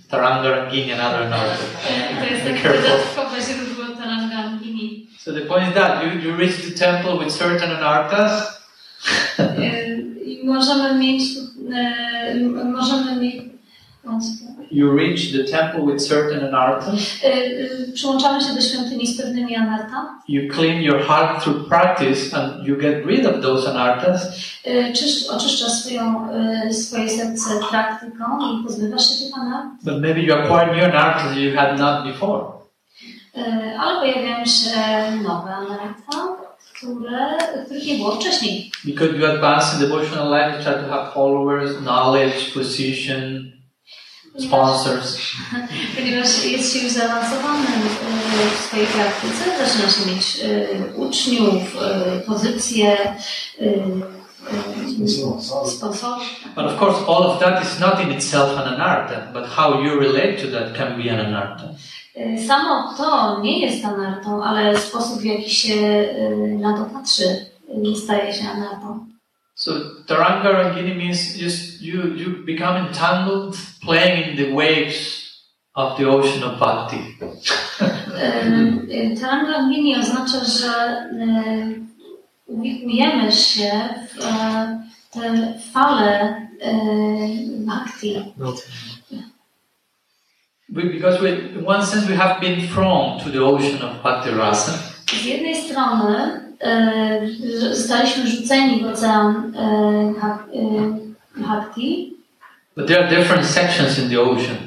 Taranga Rangini and other. E, To jest takie dodatkowe źródło Tarangangini. So the point is that you, you reach the temple with certain anarthas, E, I możemy mieć, m- możemy mieć, you reach the temple with certain anarthas, e, e, przyłączamy się do świątyni z pewnymi you clean your heart through practice and you get rid of those anarthas, e, czysz, oczyszczasz swoją, swoje serce praktyką i pozbywasz się tych anart, but maybe you acquire new anarthas you had not before. ale pojawiają się nowe anarta, które, których nie było wcześniej. Because you advance in devotional life, you try to have followers, knowledge, position, sponsors. Ponieważ jest się już zaawansowanym e, w swojej praktyce, zaczyna się mieć e, uczniów, e, pozycje, sponsorów. But of course, all of that is not in itself an anartha, but how you relate to that can be an anartha. Samo to nie jest anartą, ale sposób w jaki się na to patrzy staje się anartą. So Taranga Rangini means just you, you become entangled playing in the waves of the ocean of bhakti. E, Tarangangini oznacza, że uwikłujemy się w te fale e, bhakti. We, because we, in one sense we have been thrown to the ocean of bhakti rasa, Z jednej strony zostaliśmy rzuceni w ocean e, e, bhakti, but there are different sections in the ocean.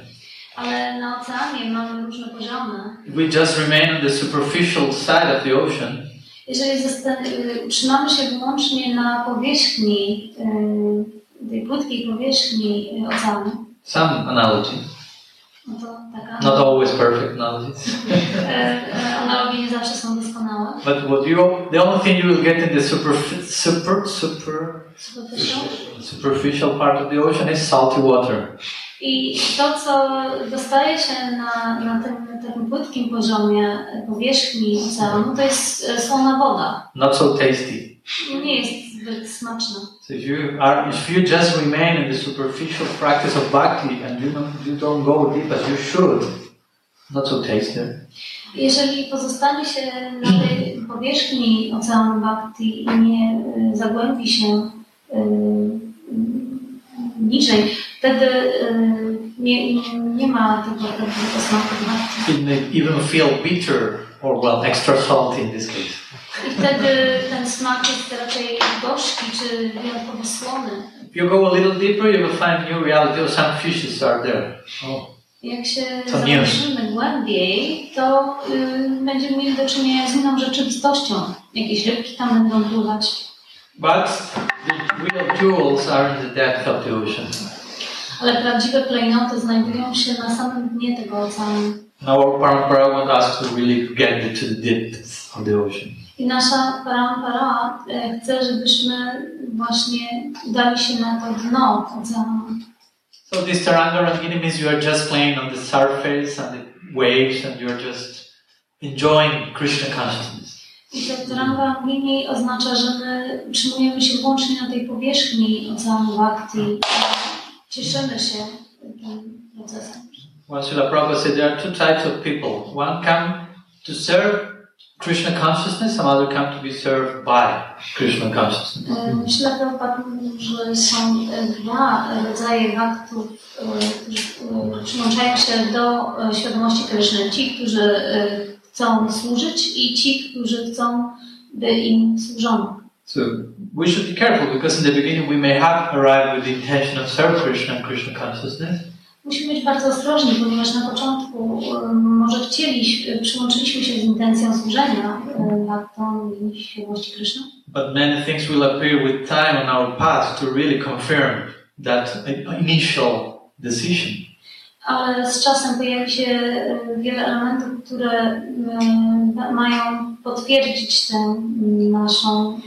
ale na oceanie mamy różne poziomy. If we just remain on the superficial side of the ocean, Jeżeli y, utrzymamy się wyłącznie na powierzchni, y, tej płytkiej powierzchni oceanu, some analogy, not always perfect analogies. e, analogie nie zawsze są doskonałe. But what you, the only thing you will get in the super, super, super, Superficial. superficial part of the ocean is salty water. I to, co dostaje się na, na tym takim płytkim poziomie powierzchni oceanu, to jest słona woda. Not so tasty. Nie jest. So if you are, if you just remain in the superficial practice of bhakti and you don't, you don't go deep as you should, not so tasty. Jeżeli pozostanie się na tej powierzchni oceanu Bhakti i nie y, zagłębi się y, niżej, wtedy y, nie, nie ma tego prawdziwego smaku Bhakti. It may even feel bitter or well extra salty in this case. I wtedy ten smak jest raczej gorzki czy wyjątkowo słony. If you go a little deeper, you will find new reality. Oh, some fishes are there. Oh, Jak się To nie zanurzymy głębiej, to y, będziemy mieli do czynienia z inną rzeczywistością. Jakieś rybki tam będą pływać. but the real jewels are in the depth of the ocean. Ale prawdziwe klejnoty znajdują się na samym dnie tego oceanu. Our parampara want us to really get into the depths of the ocean. I nasza parampara e, chce, żebyśmy właśnie udali się na to dno oceanu. So this Taranga Rangini means you are just playing on the surface and the waves and you are just enjoying Krishna consciousness. I to Rangini oznacza, że my utrzymujemy się wyłącznie na tej powierzchni oceanu Bhakti. Cieszymy się tym procesem. Well, Srila Prabhupada said there are two types of people. One come to serve Krishna consciousness, some other come to be served by Krishna consciousness. Eh, Myślę, Prabhupada mówił, że są dwa eh, rodzaje baktów, eh, którzy przyłączają się do świadomości Kryszny. Ci, którzy chcą służyć i ci, którzy chcą, by im służono. So we should be careful because in the beginning we may have arrived with the intention of serve Krishna and Krishna consciousness, Musimy być bardzo ostrożni, ponieważ na początku e, może chcieli, e, przyłączyliśmy się z intencją służenia e, baktom i świadomości Kryszny. but many things will appear with time on our path to really confirm that initial decision. Ale z czasem pojawi się e, wiele elementów, które e, mają potwierdzić tę naszą e,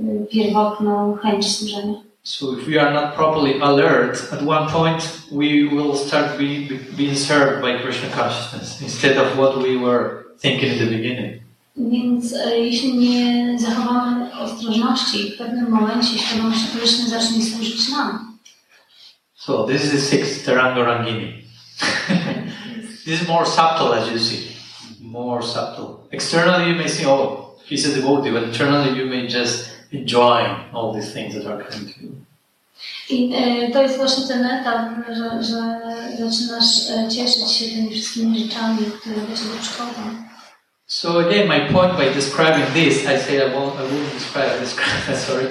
e, pierwotną chęć służenia. So if we are not properly alert, at one point we will start be, be, being served by Krishna consciousness instead of what we were thinking in the beginning. Więc jeśli nie zachowamy ostrożności, w pewnym momencie świadomość Kryszny zacznie służyć nam. So this is the sixth Taranga Rangini. this is more subtle as you see. More subtle. Externally you may see, oh, he's a devotee, but internally you may just enjoy all these things that are coming to you. I e, to jest właśnie ten etap, że, że zaczynasz cieszyć się tymi wszystkimi rzeczami, które do Ciebie przychodzą. So again, my point by describing this, I say I won't, I won't describe, describe sorry,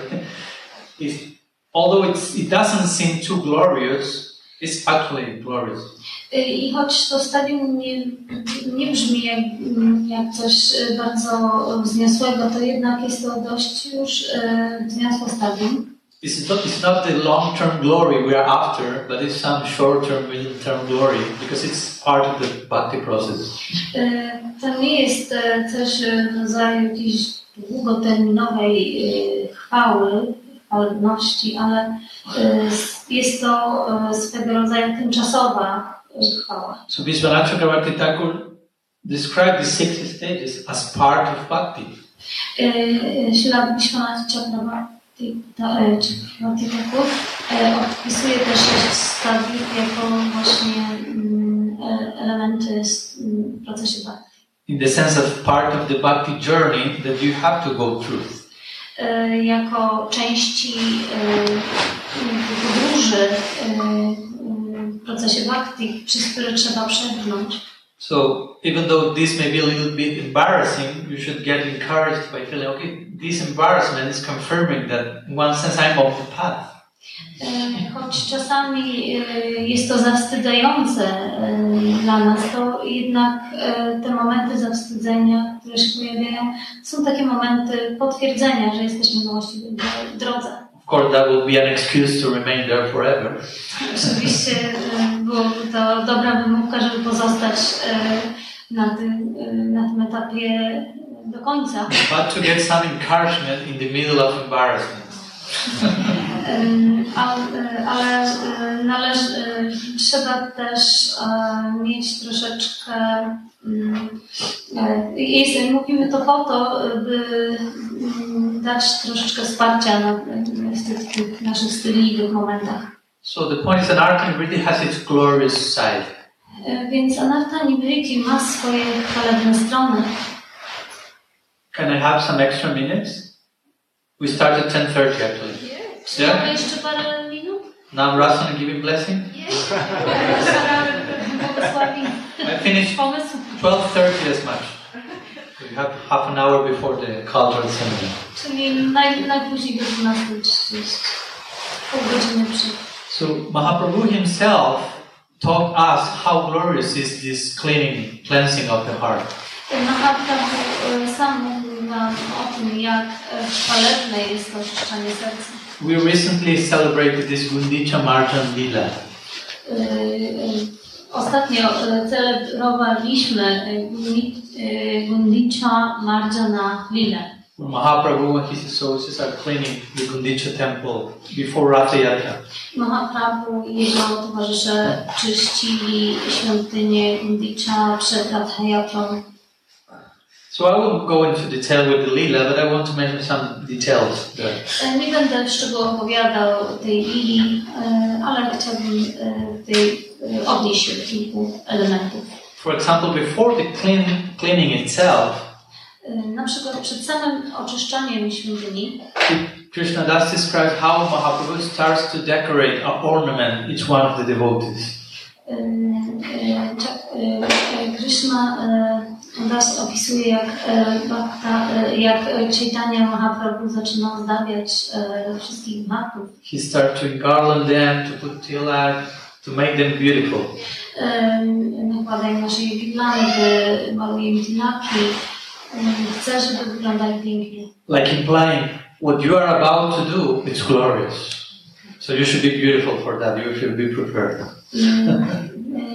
is although it's, it doesn't seem too glorious, it's glorious. Y, I choć to stadium nie, nie brzmi jak, jak coś y, bardzo wzniosłego, to jednak jest to dość już y, wzniosłe stadium. It's not, it's not the long-term glory we are after, but it's some short-term, middle-term glory because it's part of the bhakti process. To nie jest też w rodzaju jakiejś długoterminowej chwały, chwalebności, ale jest to y, swego rodzaju tymczasowa y, chwała. So Vishwanath Chakravarti Thakur described the 60 stages as part of bhakti. Ślad Vishwanath Chakravarti ta- e, Chakravarti Thakur opisuje też sześć stadiów jako właśnie mm, e, elementy s- mm, w procesie bhakti. In the sense of part of the bhakti journey that you have to go through. E, Jako części e, podróży e, w procesie bhakti, przez które trzeba przebrnąć. So even though this may be a little bit embarrassing, you should get encouraged by feeling, okay, this embarrassment is confirming that in one sense I'm the path. Choć czasami e, jest to zawstydzające e, dla nas, to jednak e, te momenty zawstydzenia, które się pojawiają, są takie momenty potwierdzenia, że jesteśmy na właściwej dro- drodze. Of course, that will be an excuse to remain there forever. Oczywiście byłoby to dobra wymówka, żeby pozostać na tym, na tym etapie do końca. But to get some encouragement in the middle of embarrassment. Ale, ale e, należy, e, trzeba też e, mieć troszeczkę. mm, Jest, mówimy to po to, by mm, dać troszeczkę wsparcia na, w tych, tych naszych wstydliwych momentach. So the point is that Arkan really has its glorious side. Więc Anarta Nibriti ma swoje chwalebne strony. Can I have some extra minutes? We start at 10.30 actually. Czy Yeah? parę minut? Rasan give him blessing. Błogosławi I finished pomysł. 12.30 as much. We have half an hour before the cultural ceremony. Czyli naj, najpóźniej do 12.30. Pół godziny przed. So Mahaprabhu himself taught us how glorious is this cleaning, cleansing of the heart. Mahaprabhu sam nam o tym, jak e, chwalebne jest to oczyszczanie serca. We recently celebrated this Gundicha Marjan Lila. E, e, Ostatnio celebrowaliśmy Gundi- Gundicha Marjana. Where Mahaprabhu and his associates are cleaning the Gundicha temple before Ratha Yatra. Mahaprabhu i jego towarzysze czyścili świątynię Gundicha przed Rathayatrą. So I won't go into detail with the Lila, but I want to mention some details there. E, Nie będę w szczegółach opowiadał tej lili, e, ale chciałbym e, tej, odnieść się do kilku elementów. For example, before the clean, cleaning itself, Na przykład przed samym oczyszczaniem świątyni Krishna Das describes how Mahaprabhu starts to decorate or ornament each one of the devotees. Krishna Das opisuje jak e, Bhakta, e, jak Chaitanya Mahaprabhu zaczyna ozdabiać e, wszystkich bhaktów. He starts to garland them, to put tilak, to make them beautiful. Nakłada im nasze girlandy, maluje im tilaki. Chce, żeby wyglądali pięknie. Like implying, what you are about to do, it's glorious. So you should be beautiful for that, you should be prepared.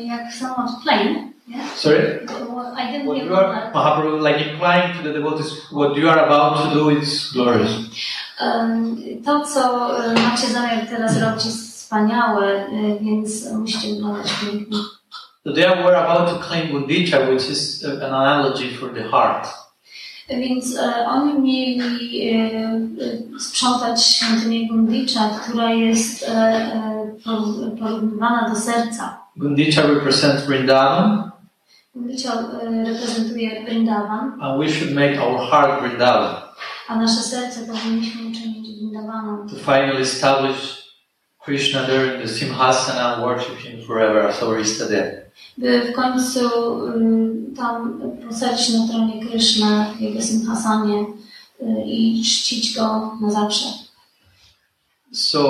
Jak somewhat plain. Yeah? Sorry? Well, I didn't What you are. Mahaprabhu, like implying to the devotees, what you are about to do is glorious. Em, To, co e, macie zamiar teraz robić, jest wspaniałe, e, więc musicie wyglądać pięknie. So there we're about to claim Gundicha, which is uh, an analogy for the heart. Więc e, oni mieli e, e, sprzątać świątynię Gundicza, która jest e, por- porównywana do serca. Gundicha represents Vrindavan, reprezentuje Vrindavan, and we should make our heart Vrindavan a nasze serce powinniśmy uczynić Vrindawanem. to finally establish Krishna there in the Simhasana and worship him forever as our Istadev. By w końcu y, tam posadzić na tronie Kryszna w jego Simhasanie y, i czcić go na zawsze. So,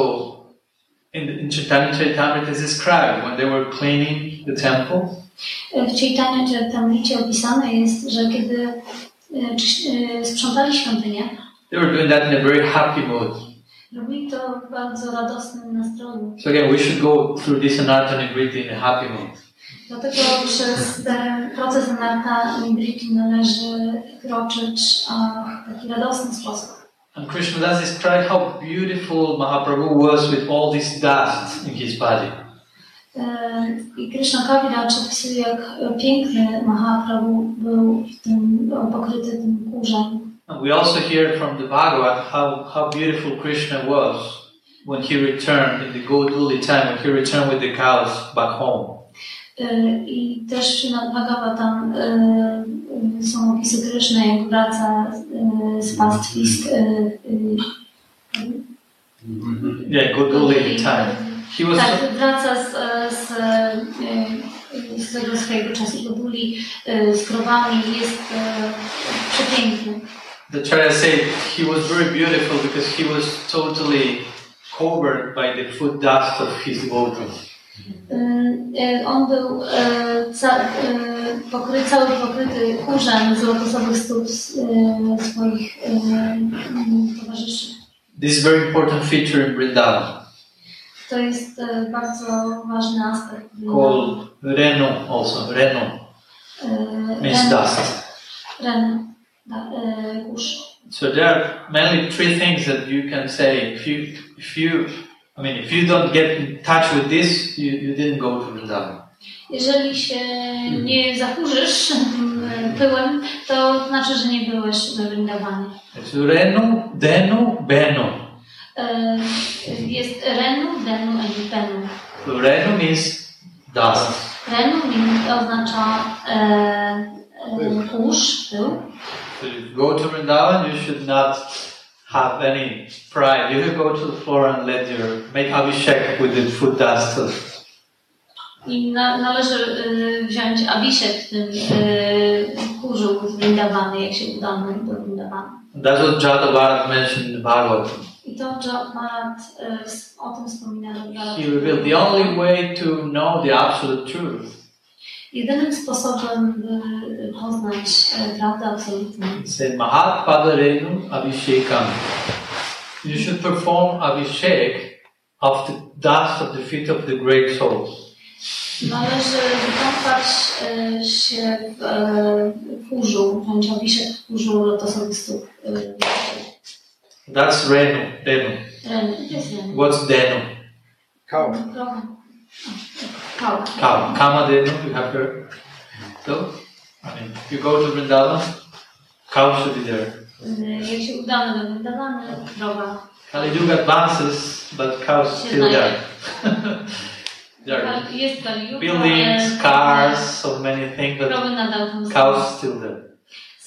in, in Chaitanya Charitamrita is described when they were cleaning the temple, W Chaitanya Charitamrita opisane jest, że kiedy czyś- y, sprzątali świątynię, they were doing that in a very happy mood. robili to w bardzo radosnym nastroju. So again, we should go through this anartha nibriti in a happy mood. Dlatego przez ten proces Anarta Nibriti należy kroczyć w taki radosny sposób. And Krishna Das described how beautiful Mahaprabhu was with all this dust in his body. E, I Krishna Kaviraj opisuje, jak piękny Mahaprabhu był w tym, pokryty tym kurzem. And we also hear from the Bhagavad how, how beautiful Krishna was when he returned in the Goduli time, when he returned with the cows back home. E, I też Srimad Bhagavatam e, są opisy Kryszny, jak wraca z pastwisk. Yeah, Goduli time. Was Tak, wraca z, e, z, e, z tego swojego czasu Goduli e, z krowami. Jest e, przepiękny. the Charya said he was very beautiful because he was totally covered by the food dust of his devotees. E, On był e, ca, e, pokry, cały pokryty kurzem z lotosowych stóp e, swoich e, towarzyszy. This is a very important feature in Vrindavan, To jest e, bardzo ważny aspekt. called Renu also. Renu e, means dust. ren, da, e, kurz. So there are mainly three things that you can say. If you, if you, I mean, if you don't get in touch with this, you, you didn't go to Vrindavan. Jeżeli się nie zakurzysz pyłem, to znaczy, że nie byłeś we Vrindawanie. Denu, Benu. E, Jest Renu, Denu i Benu. So Renu means dust. Renu min oznacza e, e, kurz, pył. So you go to Vrindavan, you should not have any pride. You can go to the floor and let your make abhishek with the food dust. I na, należy y, wziąć abiszek w tym y, kurzu z Vrindavany, jak się udamy do Vrindavany. That's what Jata Bharat mentioned in the Bhagavatam. I to Marat y, o tym wspomina He revealed the only way to know the absolute truth Jedynym sposobem, by poznać e, prawdę absolutną, said, Mahat Padarenu Abhishekam. You should perform Abhishek of the dust of the feet of the great souls. należy wykąpać e, się w kurzu, wziąć abiszek w kurzu lotosowych stóp. That's Renu. Renu, jest Renu. What's Denu? Cow. Krowa. Kał. Cow. Kamadenu, you have heard? So, I mean, if you go to Vrindavan, cow should be there. Y, Jak się udamy do Vrindavany, krowa. Kali Yuga advances, but cows still there. there are Kal- Jest Kaliuga, buildings, ale cars, so many things, but Krowy nadal tam są. cows still there.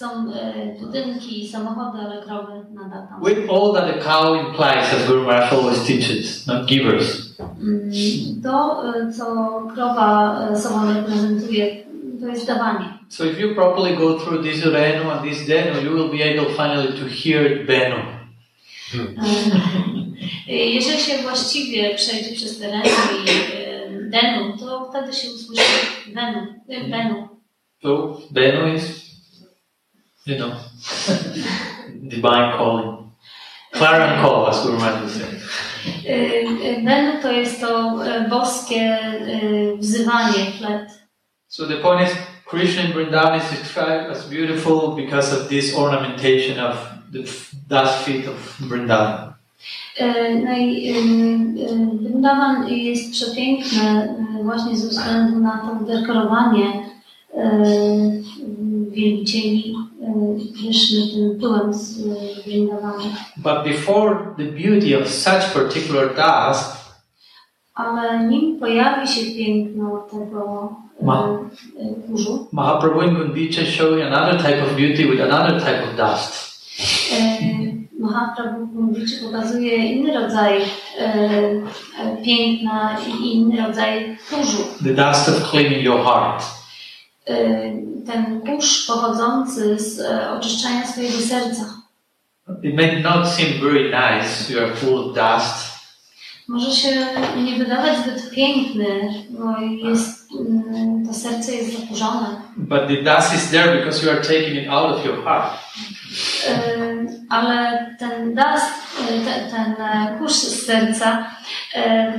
Są e, budynki, samochody, ale krowy nadal tam. With all that a cow implies, as Guru Maharaj always teaches, not givers. Mm, To, e, co krowa e, sobą reprezentuje, to jest dawanie. So if you properly go through this Renu and this Denu, you will be able finally to hear Benu. Jeżeli się właściwie przejdzie przez te ręce i denu, to wtedy się usłyszy wenu, e, benu. So Benu is, you know, divine calling. Clarion call, as Guru Maharaj would say. E, e, Benu to jest to e, boskie wzywanie, flet. So the point is, Krishna in Vrindavan is described as beautiful because of this ornamentation of the dust feet of Vrindavan. No i Vrindavan jest przepiękny e, właśnie ze względu na to dekorowanie Kryszny tym pyłem z Vrindavanu. But before the beauty of such particular dust, Ale nim pojawi się piękno tego e, Ma. kurzu, Mahaprabhu in Gundicha showing another type of beauty with another type of dust. Mahaprabhu Gumbiczy pokazuje inny rodzaj e, piękna i inny rodzaj kurzu. The dust of cleaning your heart. E, Ten kurz pochodzący z e, oczyszczania swojego serca. It may not seem very nice, you are full of dust, Może się nie wydawać zbyt piękny, bo jest, mm, to serce jest zakurzone. but the dust is there because you are taking it out of your heart. E, Ale ten dust, e, ten, ten kurz z serca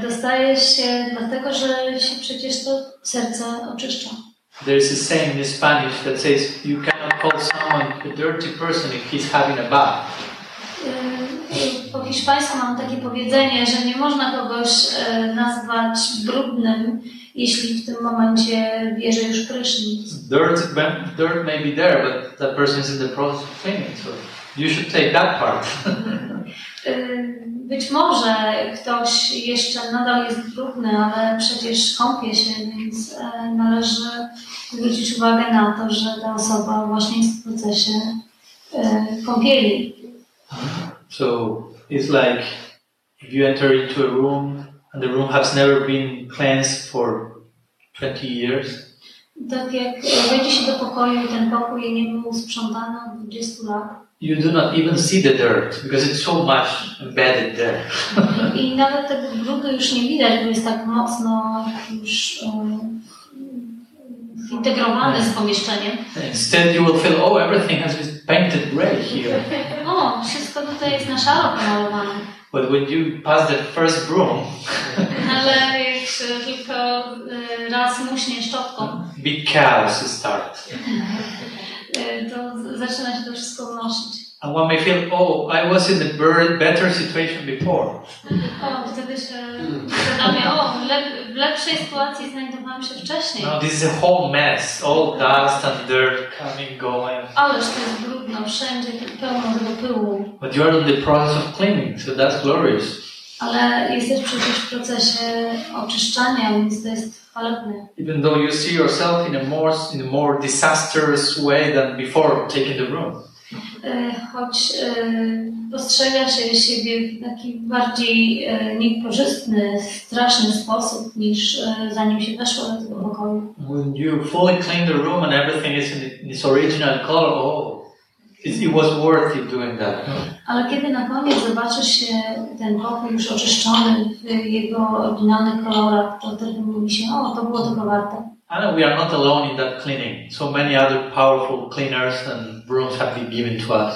dostaje się dlatego, że się przecież to serce oczyszcza. There is a saying in Spanish that says you cannot call someone a dirty person if he's having a bath. Po hiszpańsku mam takie powiedzenie, że nie można kogoś nazwać brudnym, jeśli w tym momencie bierze już prysznic. Dirt, dirt may be there, but that person is in the process of cleaning, so you should take that part. Być może ktoś jeszcze nadal jest brudny, ale przecież kąpie się, więc e, należy zwrócić uwagę na to, że ta osoba właśnie jest w procesie e, kąpieli. so it's like if you enter into a room and the room has never been cleansed for 20 years, Tak jak wejdzie się do pokoju i ten pokój nie był sprzątany od 20 lat you do not even see the dirt because it's so much embedded there. i nawet tego brudu już nie widać, bo jest tak mocno już e, zintegrowany z pomieszczeniem. Instead, you will feel, oh, everything has been painted gray here. O, wszystko tutaj jest na szaro pomalowane. But when you pass that first broom, Ale jak się tylko y, raz muśnie szczotką, big chaos start. To zaczyna się to wszystko unosić. And one may feel, oh, I was in a better situation before. O, wtedy się uświadamia, o, w, lep- w lepszej sytuacji znajdowałam się wcześniej. Now this is a whole mess, all dust and dirt coming, going. Ależ to jest brudno, wszędzie pełno tego pyłu. But you are in the process of cleaning, so that's glorious. Ale jest też przecież w procesie oczyszczania, więc to jest. Even though you see yourself in a more in a more disastrous way than before taking the room. Choć postrzega się siebie w taki bardziej niekorzystny, straszny sposób niż zanim się weszło do tego pokoju. When you fully clean the room and everything is in its original color, oh, it, was worth it doing that. Ale kiedy na koniec zobaczysz się ten pokój już oczyszczony w jego oryginalnych kolorach, to wtedy mówi się, o, to było tego warte. And we are not alone in that cleaning. So many other powerful cleaners and brooms have been given to us.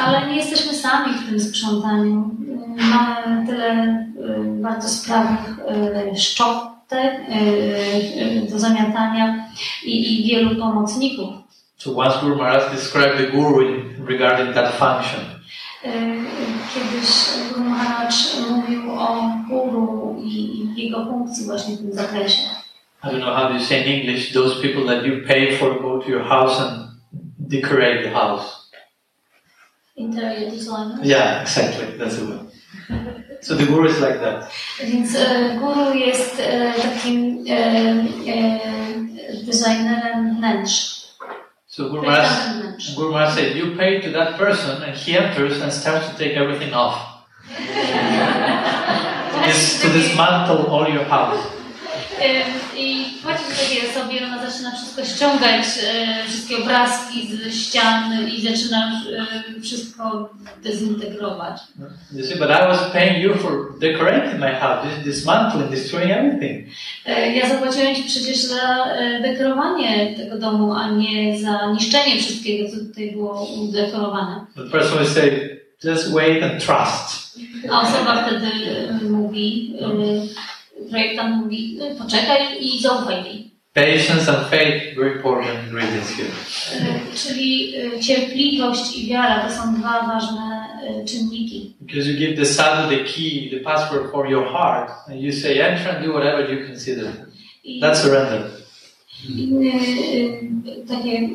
Ale nie jesteśmy sami w tym sprzątaniu. Mamy tyle y, bardzo sprawnych y, szczotek y, do zamiatania i, i wielu pomocników. So once Guru Maharaj described the guru in, regarding that function. Kiedyś Guru Maharaj mówił o guru i jego funkcji właśnie w tym zakresie. I don't know how do you say in English, those people that you pay for go to your house and decorate the house. Interior designer. Yeah, exactly. That's the one. So the guru is like that. Więc e, guru jest e, takim e, designerem wnętrz. So Guru Maharaj, Projektantem. Guru Maharaj said, you pay to that person and he enters and starts to take everything off. to, dis- to dismantle all your house. I płacisz takiej osobie, ona zaczyna wszystko ściągać, e, wszystkie obrazki ze ścian i zaczyna e, wszystko dezintegrować. You see, but I was paying you for decorating my house, dis- dismantling, destroying everything. E, Ja zapłaciłem Ci przecież za dekorowanie tego domu, a nie za niszczenie wszystkiego, co tutaj było udekorowane. The person will say, just wait and trust. A osoba wtedy mówi, e, projektant mówi, e, poczekaj i zaufaj mi. Patience and faith, very important ingredients here. E, Czyli e, cierpliwość i wiara to są dwa ważne e, czynniki. Because you give the sadhu the key, the password for your heart, and you say, enter and do whatever you consider. That's surrender. Inny, e, takie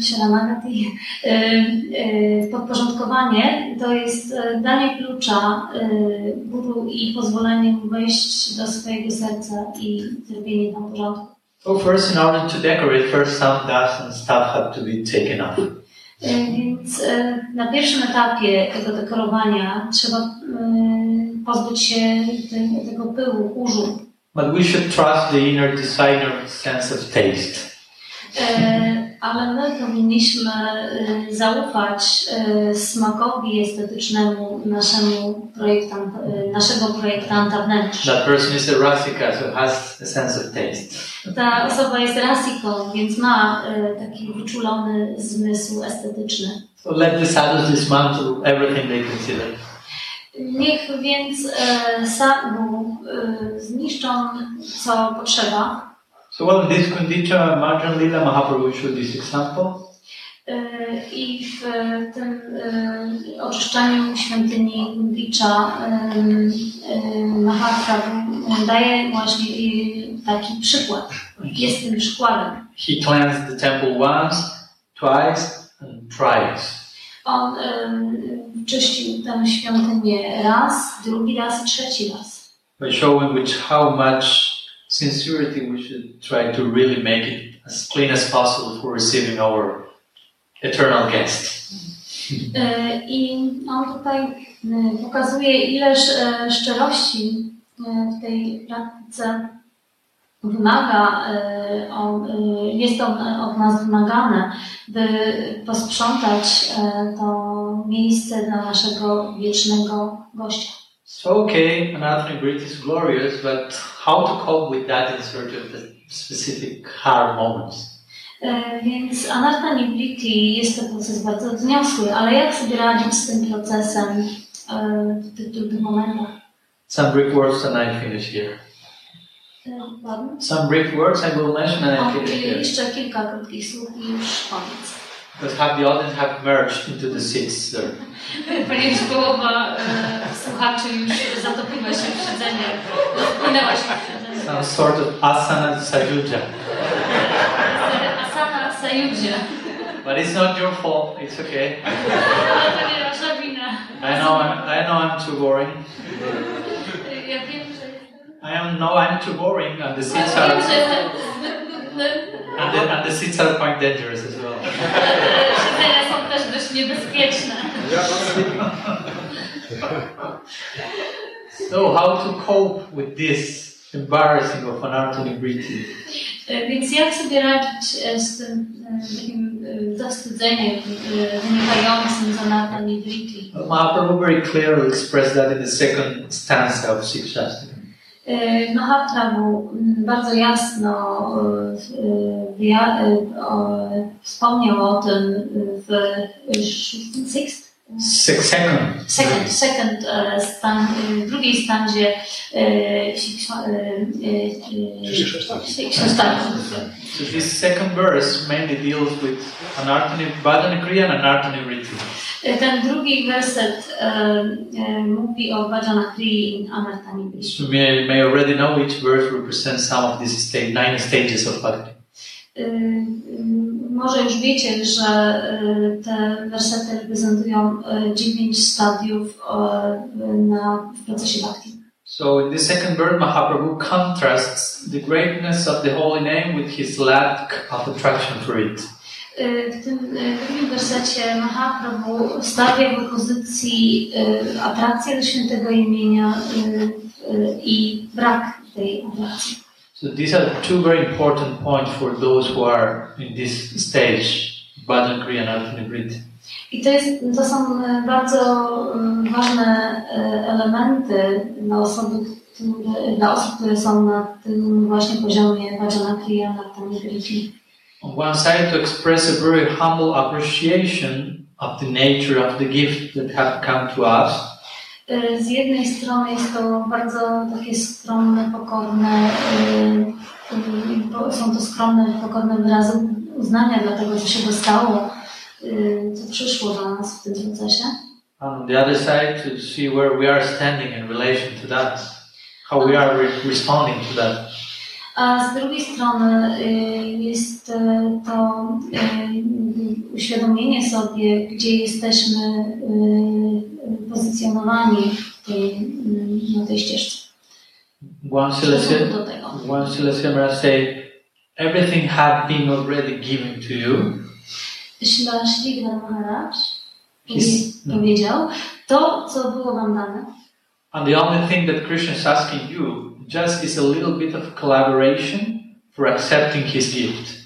sharanagati, e, e, podporządkowanie to jest danie klucza guru i pozwolenie mu wejść do swojego serca i zrobienie tam porządku. So first, in order to decorate, first some dust and stuff had to be taken off. Więc na pierwszym etapie tego dekorowania trzeba pozbyć się te- tego pyłu, kurzu. But we should trust the inner designer sense of taste. E, Ale my powinniśmy e, zaufać e, smakowi estetycznemu naszemu projektant, naszego projektanta wnętrz. That person is a rasika, so has a sense of taste. Ta osoba jest rasiką, więc ma taki wyczulony zmysł estetyczny. So let the sadhus dismantle everything they consider. Niech więc e, sadhu e, zniszczą co potrzeba. So well, this Kundicha Marjan Lila Mahaprabhu showed this example. E, I w e, tym e, oczyszczaniu świątyni Gundicza Mahaprabhu daje właśnie e, taki przykład. Jest tym przykładem. He cleansed the temple once, twice, and thrice. On e, czyścił tę świątynię raz, drugi raz, trzeci raz. By showing which how much sincerity we should try to really make it as clean as possible for receiving our eternal guest. E, I on tutaj e, pokazuje, ileż e, szczerości w tej praktyce wymaga, e, e, jest on od nas wymagane, by posprzątać e, to miejsce dla naszego wiecznego gościa. So okay, another Greek is glorious, but how to cope with that in search of the specific hard moments? Więc anarta nibliti jest to proces bardzo wzniosły, ale jak sobie radzić z tym procesem w tych trudnych momentach? Some brief words and I finish here. Ładnie? Some brief words I will mention and I O, finish i here. jeszcze kilka krótkich słów i już koniec. Because have the audience have merged into the seats there. Ponieważ połowa e, słuchaczy już zatopiła się w siedzenie, wpłynęła się w siedzenie. Some sort of asana sajuja. Asana Sajudzie. But it's not your fault, it's okay. Ale to nie wasza wina. I know I'm, I know I'm too boring. Ja wiem, że jestem... I am no, I'm too boring, and the seats are wiem, że jestem zbyt nudny. and the, and the seats are quite dangerous as well. Siedzenia są też dość niebezpieczne. So how to cope with this embarrassing of an art integrity? Więc jak sobie radzić z tym takim zawstydzeniem wynikającym z anarta nibrity? Mahaprabhu very clearly expressed that in the second stanza of Six E, Mahaprabhu m, bardzo jasno e, e, wspomniał o tym w szóstym, sixth? Second. Second, second e, stan, e, w drugiej stanzie e, Sikshastaku. So this second verse mainly deals with anartani, Bhajanagriya and anartanivriti. E, Ten drugi werset mówi o Bhajanakri i Anartani So you may, may already know each verse represents some of these state, nine stages of bhakti. Może już wiecie, że y, te wersety reprezentują y, dziewięć stadiów na, w procesie bhakti. So in the second verse, Mahaprabhu contrasts the greatness of the holy name with his lack of attraction for it. Y, W tym drugim wersecie Mahaprabhu stawia w opozycji atrakcję do świętego imienia i brak tej atrakcji. So these are two very important points for those who are in this stage, Bhajan Kriya and. I to, jest, to są bardzo ważne elementy dla, osoby, które, dla osób, które są na tym właśnie poziomie Vajana Kriya, na tym Nirvana. On one side, to express a very humble appreciation of the nature of the gift that have come to us, Z jednej strony jest to bardzo takie skromne, pokorne, e, e, są to skromne, pokorne wyrazy uznania dla tego, co się dostało, e, co przyszło do nas w tym procesie. on the other side, to see where we are standing in relation to that, how we are re- responding to that. A z drugiej strony y, jest y, to y, uświadomienie sobie, gdzie jesteśmy pozycjonowani tej, na tej ścieżce. One tego. one Celestia Maharaj say, everything have been already given to you. Śla Śligna Maharaj powie- powiedział, to, co było wam dane, And the only thing that Krishna is asking you just is a little bit of collaboration for accepting his gift.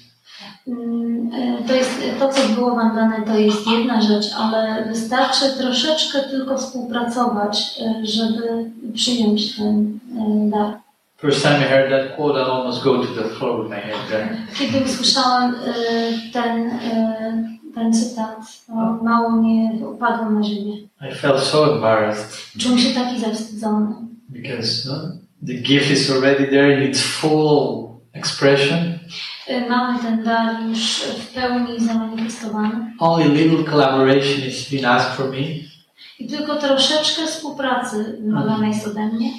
mm, y, to jest to, co było wam dane, to jest jedna rzecz, ale wystarczy troszeczkę tylko współpracować, y, żeby przyjąć ten y, dar. First time I heard that quote, I almost go to the floor with my head there. Kiedy usłyszałam ten, ten cytat, mało mnie upadłam na ziemię. I felt so embarrassed Czułem się taki zawstydzony, because no, the gift is already there in its full expression. Y, Mamy ten dar już w pełni zamanifestowany Only little collaboration is being asked for me. i tylko troszeczkę współpracy wymagana jest ode mnie.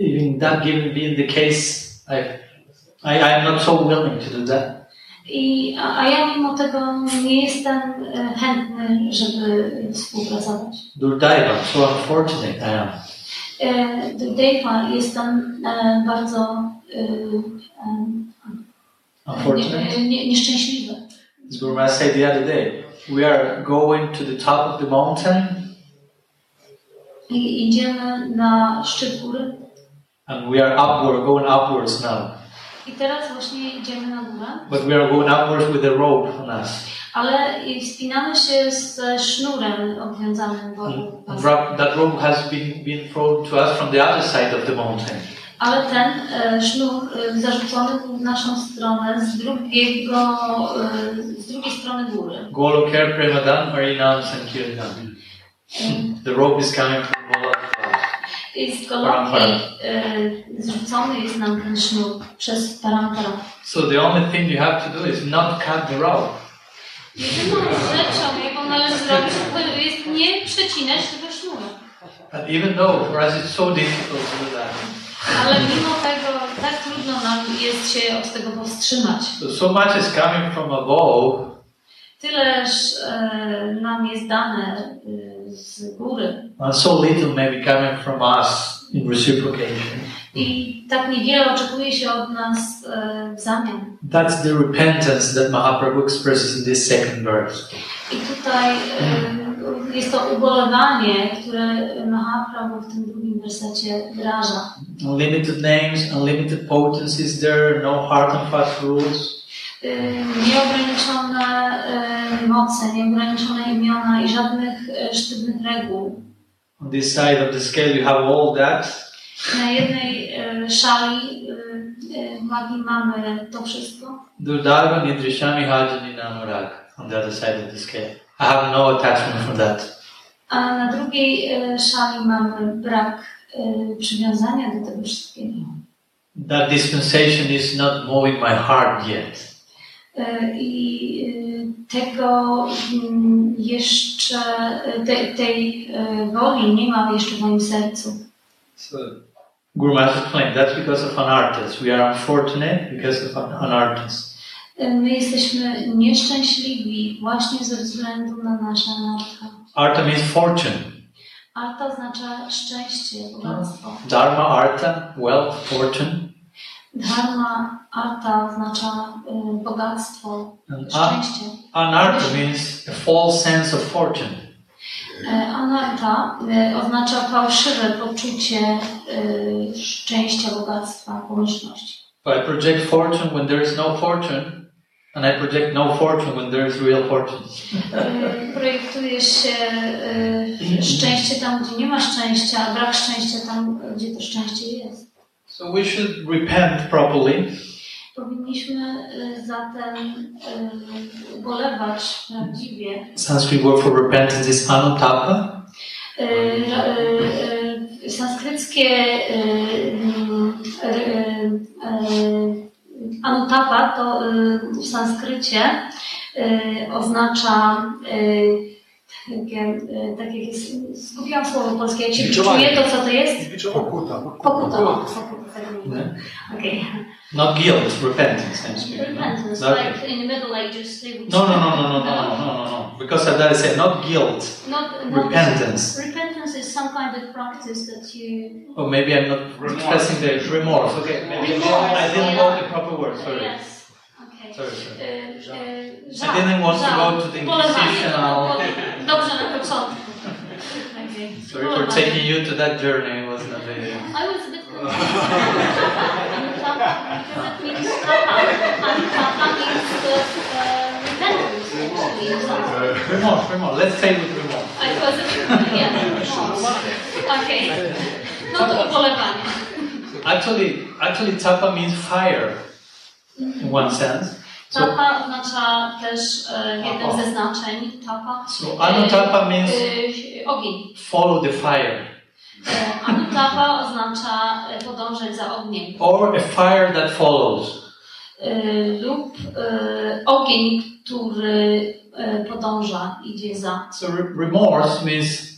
Even that given being the case, I, I, I'm not so willing to do that. I, a, a ja mimo tego nie jestem y, chętny, żeby współpracować. Durdaiva, so unfortunate I am. Y, Dave'a jestem y, bardzo y, y, Unfortunate. nie, nie, nieszczęśliwy. Guru Maharaj said the other day, we are going to the top of the mountain I idziemy na szczyt góry and we are upward, going upwards now. i teraz właśnie idziemy na górę, But we are going upwards with a rope on us. Ale i wspinamy się ze sznurem obwiązanym wokół rope- that rope has been, been thrown to us from the other side of the mountain. Ale ten e, sznur e, zarzucony był w naszą stronę z drugiego, e, z drugiej strony góry. Golokar Premadan Marinam Sankirtan. The rope is coming from Golokar. I z Goloki e, zrzucony jest nam ten sznur przez parampara. So the only thing you have to do is not cut the rope. Jedyną rzeczą, jaką należy zrobić, to jest nie przecinać tego sznura. And even though for us it's so difficult to do that, Ale mimo tego tak trudno nam jest się od tego powstrzymać. so, so much is coming from above Tyleż e, nam jest dane e, z góry. And so little may be coming from us in reciprocation. I tak niewiele oczekuje się od nas e, w zamian. That's the repentance that Mahaprabhu expresses in this second verse. I tutaj e, jest to ubolewanie, które Mahaprabhu w tym drugim wersecie wyraża. Unlimited names, unlimited potencies there, no hard and fast rules. E, Nieograniczone moce, nieograniczone imiona i żadnych sztywnych reguł. On this side of the scale, you have all that. Na jednej e, szali e, e, wagi mamy to wszystko, Durdarva Nidrishami Hajani Namurag on the other side of the scale. I have no attachment from that. a na drugiej szali mamy brak przywiązania do tego wszystkiego. That dispensation is not moving my heart yet. I tego mm, jeszcze, te, tej e, woli nie ma jeszcze w moim sercu. So, Guru Maharaj explained that's because of an artist. We are unfortunate because of an, artist. My jesteśmy nieszczęśliwi właśnie ze względu na nasze narka. Arta means fortune. Arta oznacza szczęście, bogactwo. Dharma, artha, wealth, fortune. Dharma, arta oznacza bogactwo, szczęście. anartha means a false sense of fortune. E, Anarta e, oznacza fałszywe poczucie e, szczęścia, bogactwa, pomyślności. I project fortune when there is no fortune, and I project no fortune when there is real fortune. Projektuje się szczęście tam, gdzie nie ma szczęścia, a brak szczęścia tam, gdzie to szczęście jest. So we should repent properly Powinniśmy e, zatem e, ubolewać prawdziwie. Sanskrit word for repentance is anutapa. E, e, Sanskryckie anutapa to w sanskrycie oznacza tak jak jest, zgubiłam słowo polskie, jak się Biczowanie. czuje to co to jest? Pokuta. Pokuta. o, Pokuta, tak mówię. Okej. Not guilt, repentance. I'm speaking. Repentance, Not- like in the Middle Ages they would No, no, no, no, no, no, no, no, no, no. Because of that I said not guilt, Not, not repentance. Repentance is some kind of practice that you Or maybe I'm not expressing the remorse. Okay, maybe I didn't, I didn't know the proper word. Sorry. Yes. Okay. Sorry, sorry. I żal, didn't want to go to the Ubolewanie. Inquisitional- Dobrze na początku. Okay. Sorry for taking you to that journey. It was not a... I was a bit confused. Because it means tapa. And tapa means the, repentance, actually. in Sanskrit. Remorse, remorse. Let's say with remorse. I was a bit, yeah. Okay. No to. Actually, actually, tapa means fire in one sense. Tapa oznacza też e, jednym ze znaczeń tapa. so anutapa means E, ogień. follow the fire, E, Anutapa oznacza e, podążać za ogniem. or a fire that follows. E, lub e, ogień, który e, podąża, idzie za. So re- remorse means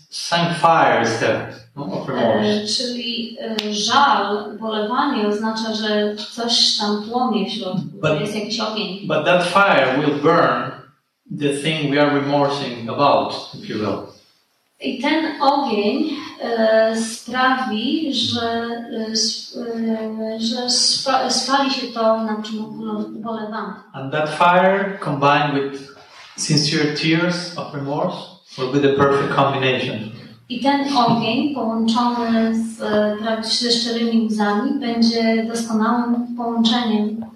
is there no. E, czyli e, żal, ubolewanie oznacza, że coś tam płonie w środku, But- jest jakiś ogień. But that fire will burn the thing we are remorsing about, if you will. I ten ogień e, sprawi, że, e, e, że spa, spali się to, na czym ubolewamy. And that fire combined with sincere tears of remorse will be the perfect combination. I ten ogień połączony z, e, prawie- ze szczerymi łzami będzie doskonałym połączeniem.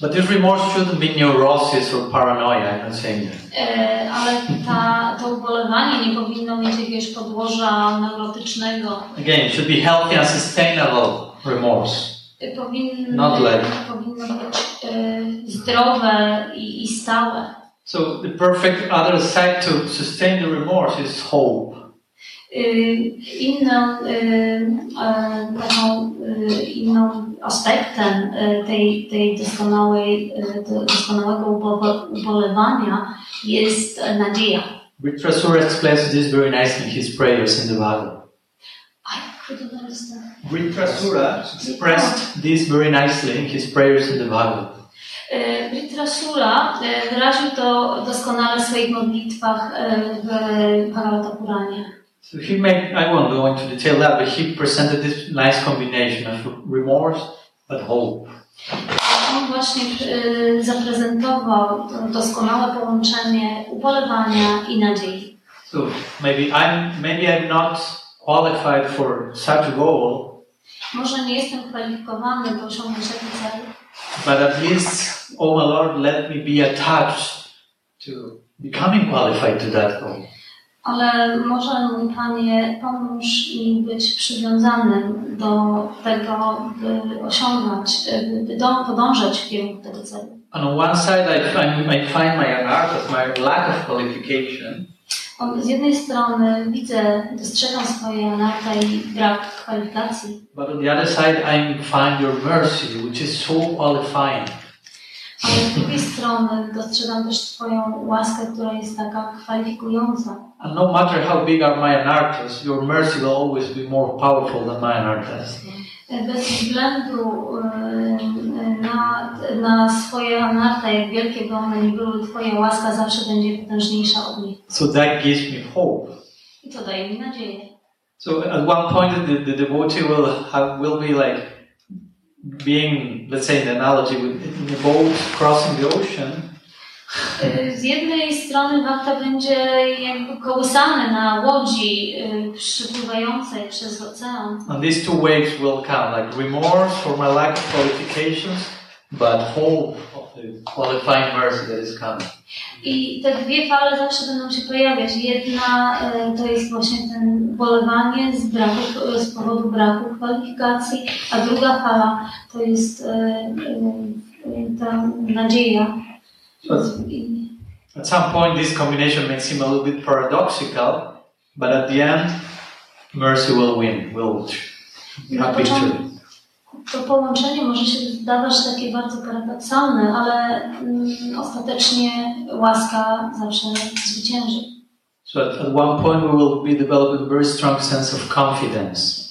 But this remorse shouldn't be neurosis or paranoia, I'm not saying that. E, ale ta, to ubolewanie nie powinno mieć jakiegoś podłoża neurotycznego. Again, it should be healthy and sustainable remorse. E, Powinno, Not like- powinno być e, zdrowe i, i stałe. So the perfect other side to sustain the remorse is hope. Inną, taką, inną aspektem tej, tej doskonałej, doskonałego ubo- ubolewania jest nadzieja. Vitrasura explains this very nicely in his prayers in the Bible. I couldn't understand. Expressed this very nicely in his prayers in the Bible. E, Vritrasura e, wyraził to doskonale w swoich modlitwach e, w Bhagavata Puranie. So he made, I won't go into detail that, but he presented this nice combination of remorse but hope. On właśnie zaprezentował to doskonałe połączenie ubolewania i nadziei. So maybe I'm, maybe I'm not qualified for such a goal, Może nie jestem kwalifikowany do osiągnięcia tego celu, but at least, oh my Lord, let me be attached to becoming qualified to that goal. ale może mój Panie pomóż mi być przywiązanym do tego, by osiągnąć, by do, podążać w kierunku tego celu. On one side, I find, I find my my lack of qualification, On, z jednej strony widzę, dostrzegam swoje anarta i brak kwalifikacji, but on the other side, I find your mercy, which is so qualifying. ale z drugiej strony dostrzegam też Twoją łaskę, która jest taka kwalifikująca. And no matter how big are my anarthas, your mercy will always be more powerful than my anarthas. Bez względu y, na, na swoje anarta, jak wielkie by one nie były, Twoja łaska zawsze będzie potężniejsza od nich. So that gives me hope. I to daje mi nadzieję. So at one point, the, the devotee will have, will be like being, let's say, in the analogy with in a boat crossing the ocean, Z jednej strony wapta będzie jakby kołysany na łodzi y, przypływającej przez ocean. and these two waves will come, like remorse for my lack of qualifications, but hope of the qualifying mercy that is coming. I te dwie fale zawsze będą się pojawiać. Jedna y, to jest właśnie ten bolewanie z, braku, z powodu braku kwalifikacji, a druga fala to jest y, y, ta nadzieja. At some point, this combination may seem a little bit paradoxical, but at the end, mercy will win. Will happy początku to. połączenie może się wydawać takie bardzo paradoksalne, ale mm, ostatecznie łaska zawsze zwycięży. So at, at one point, we will be developing a very strong sense of confidence.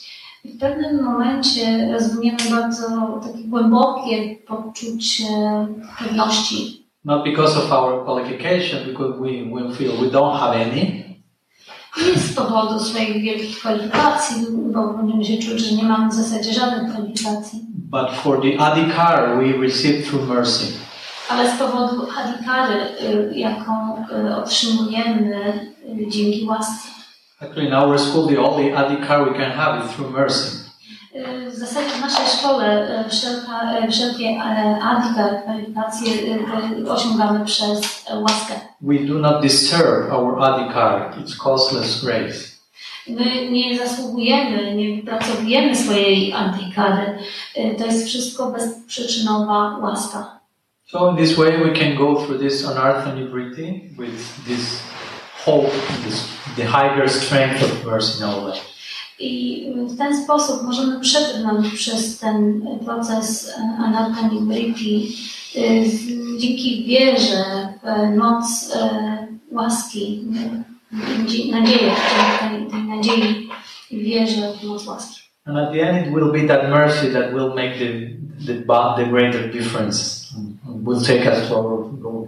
W pewnym momencie rozwiniemy bardzo takie głębokie poczucie pewności. Not because of our qualification, because we will feel we don't have any, Nie z powodu swoich wielkich kwalifikacji, bo będziemy się czuć, że nie mamy w zasadzie żadnych kwalifikacji, but for the adhikar we receive through mercy. ale z powodu adhikary, jaką y, otrzymujemy y, dzięki łasce. Actually, in our school, the only adhikar we can have is through mercy. W zasadzie w naszej szkole y, wszelka, y, wszelkie y, adhikar, osiągamy przez łaskę. We do not deserve our adhikar. It's costless grace. My nie zasługujemy, nie wypracowujemy swojej antykary. Y, To jest wszystko bezprzyczynowa łaska. So in this way, we can go through this anartha nivriti with this hope, this, the higher strength of mercy in our life. I w ten sposób możemy przebrnąć przez ten proces anarcha nibriti dzięki wierze w moc e, łaski, dzie- nadzieję, tej, tej nadziei i wierze w moc łaski. And at the end, it will be that mercy that will make the, the, the greater difference, will take us to our goal.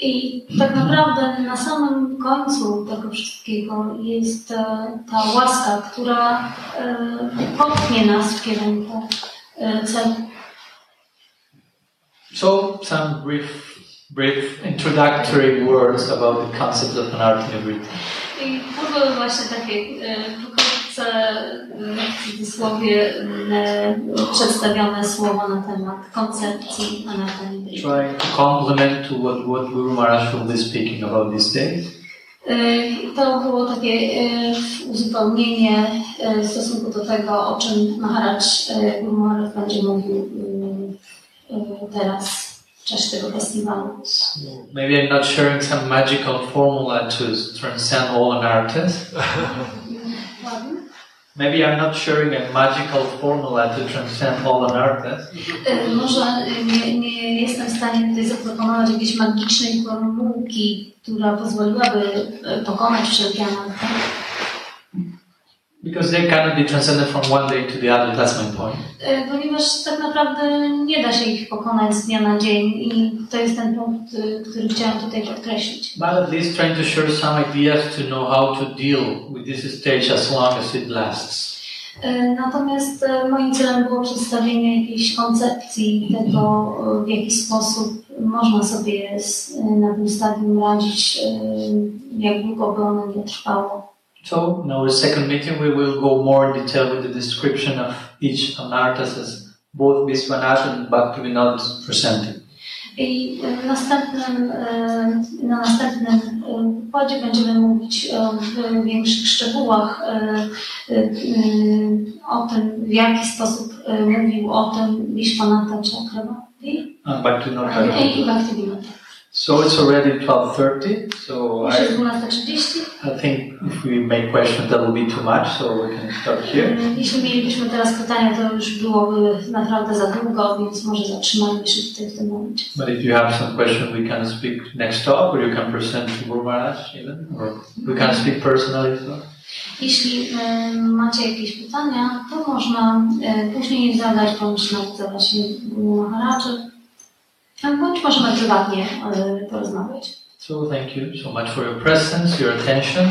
I tak naprawdę na samym końcu tego wszystkiego jest e, ta łaska, która e, popchnie nas w kierunku e, celu. So, some brief, brief introductory words about the concept of anartha nivriti. I to były właśnie takie e, pokrótce e, w cudzysłowie e, przedstawione słowo na temat koncepcji. Trying to complement to what, what Guru Maharaj will be speaking about these days. To było takie e, uzupełnienie e, w stosunku do tego, o czym Maharaj Guru Maharaj będzie mówił teraz w czasie tego festiwalu. Maybe I'm not sharing some magical formula to transcend all anarthas. Maybe I'm not sharing a magical formula to transcend all anarthas. E, Może nie, nie jestem w stanie tutaj zaproponować jakiejś magicznej formułki, która pozwoliłaby e, pokonać wszelkie anarchy. Because they cannot be transcended from one day to the other. That's my point. E, Ponieważ tak naprawdę nie da się ich pokonać z dnia na dzień i to jest ten punkt, y, który chciałam tutaj podkreślić. But at least trying to share some ideas to know how to deal with this stage as long as it lasts. E, Natomiast e, moim celem było przedstawienie jakiejś koncepcji tego, e, w jaki sposób można sobie e, na tym stadium radzić, e, jak długo by ono nie trwało. So in our second meeting, we will go more in detail with the description of each anartas as both Viswanath and Bhaktivinoda is presenting. Uh, uh, uh, I um, w następnym, na następnym e, wykładzie będziemy mówić w większych szczegółach e, e, o tym, w jaki sposób e, mówił o tym Vishwanatha i Bhaktivinoda. So it's already 12.30, so I, 12.30. I think if we make questions, that will be too much, so we can stop here. Jeśli mielibyśmy teraz pytania, to już byłoby naprawdę za długo, więc może zatrzymajmy się tutaj w tym momencie. But if you have some question, we can speak next talk, or you can present to Guru Maharaj even, or we can speak personally well. Jeśli macie jakieś pytania, to można e, później zadać, nawet zadać je Guru Maharadży, bądź możemy prywatnie e, porozmawiać. So thank you so much for your presence, your attention.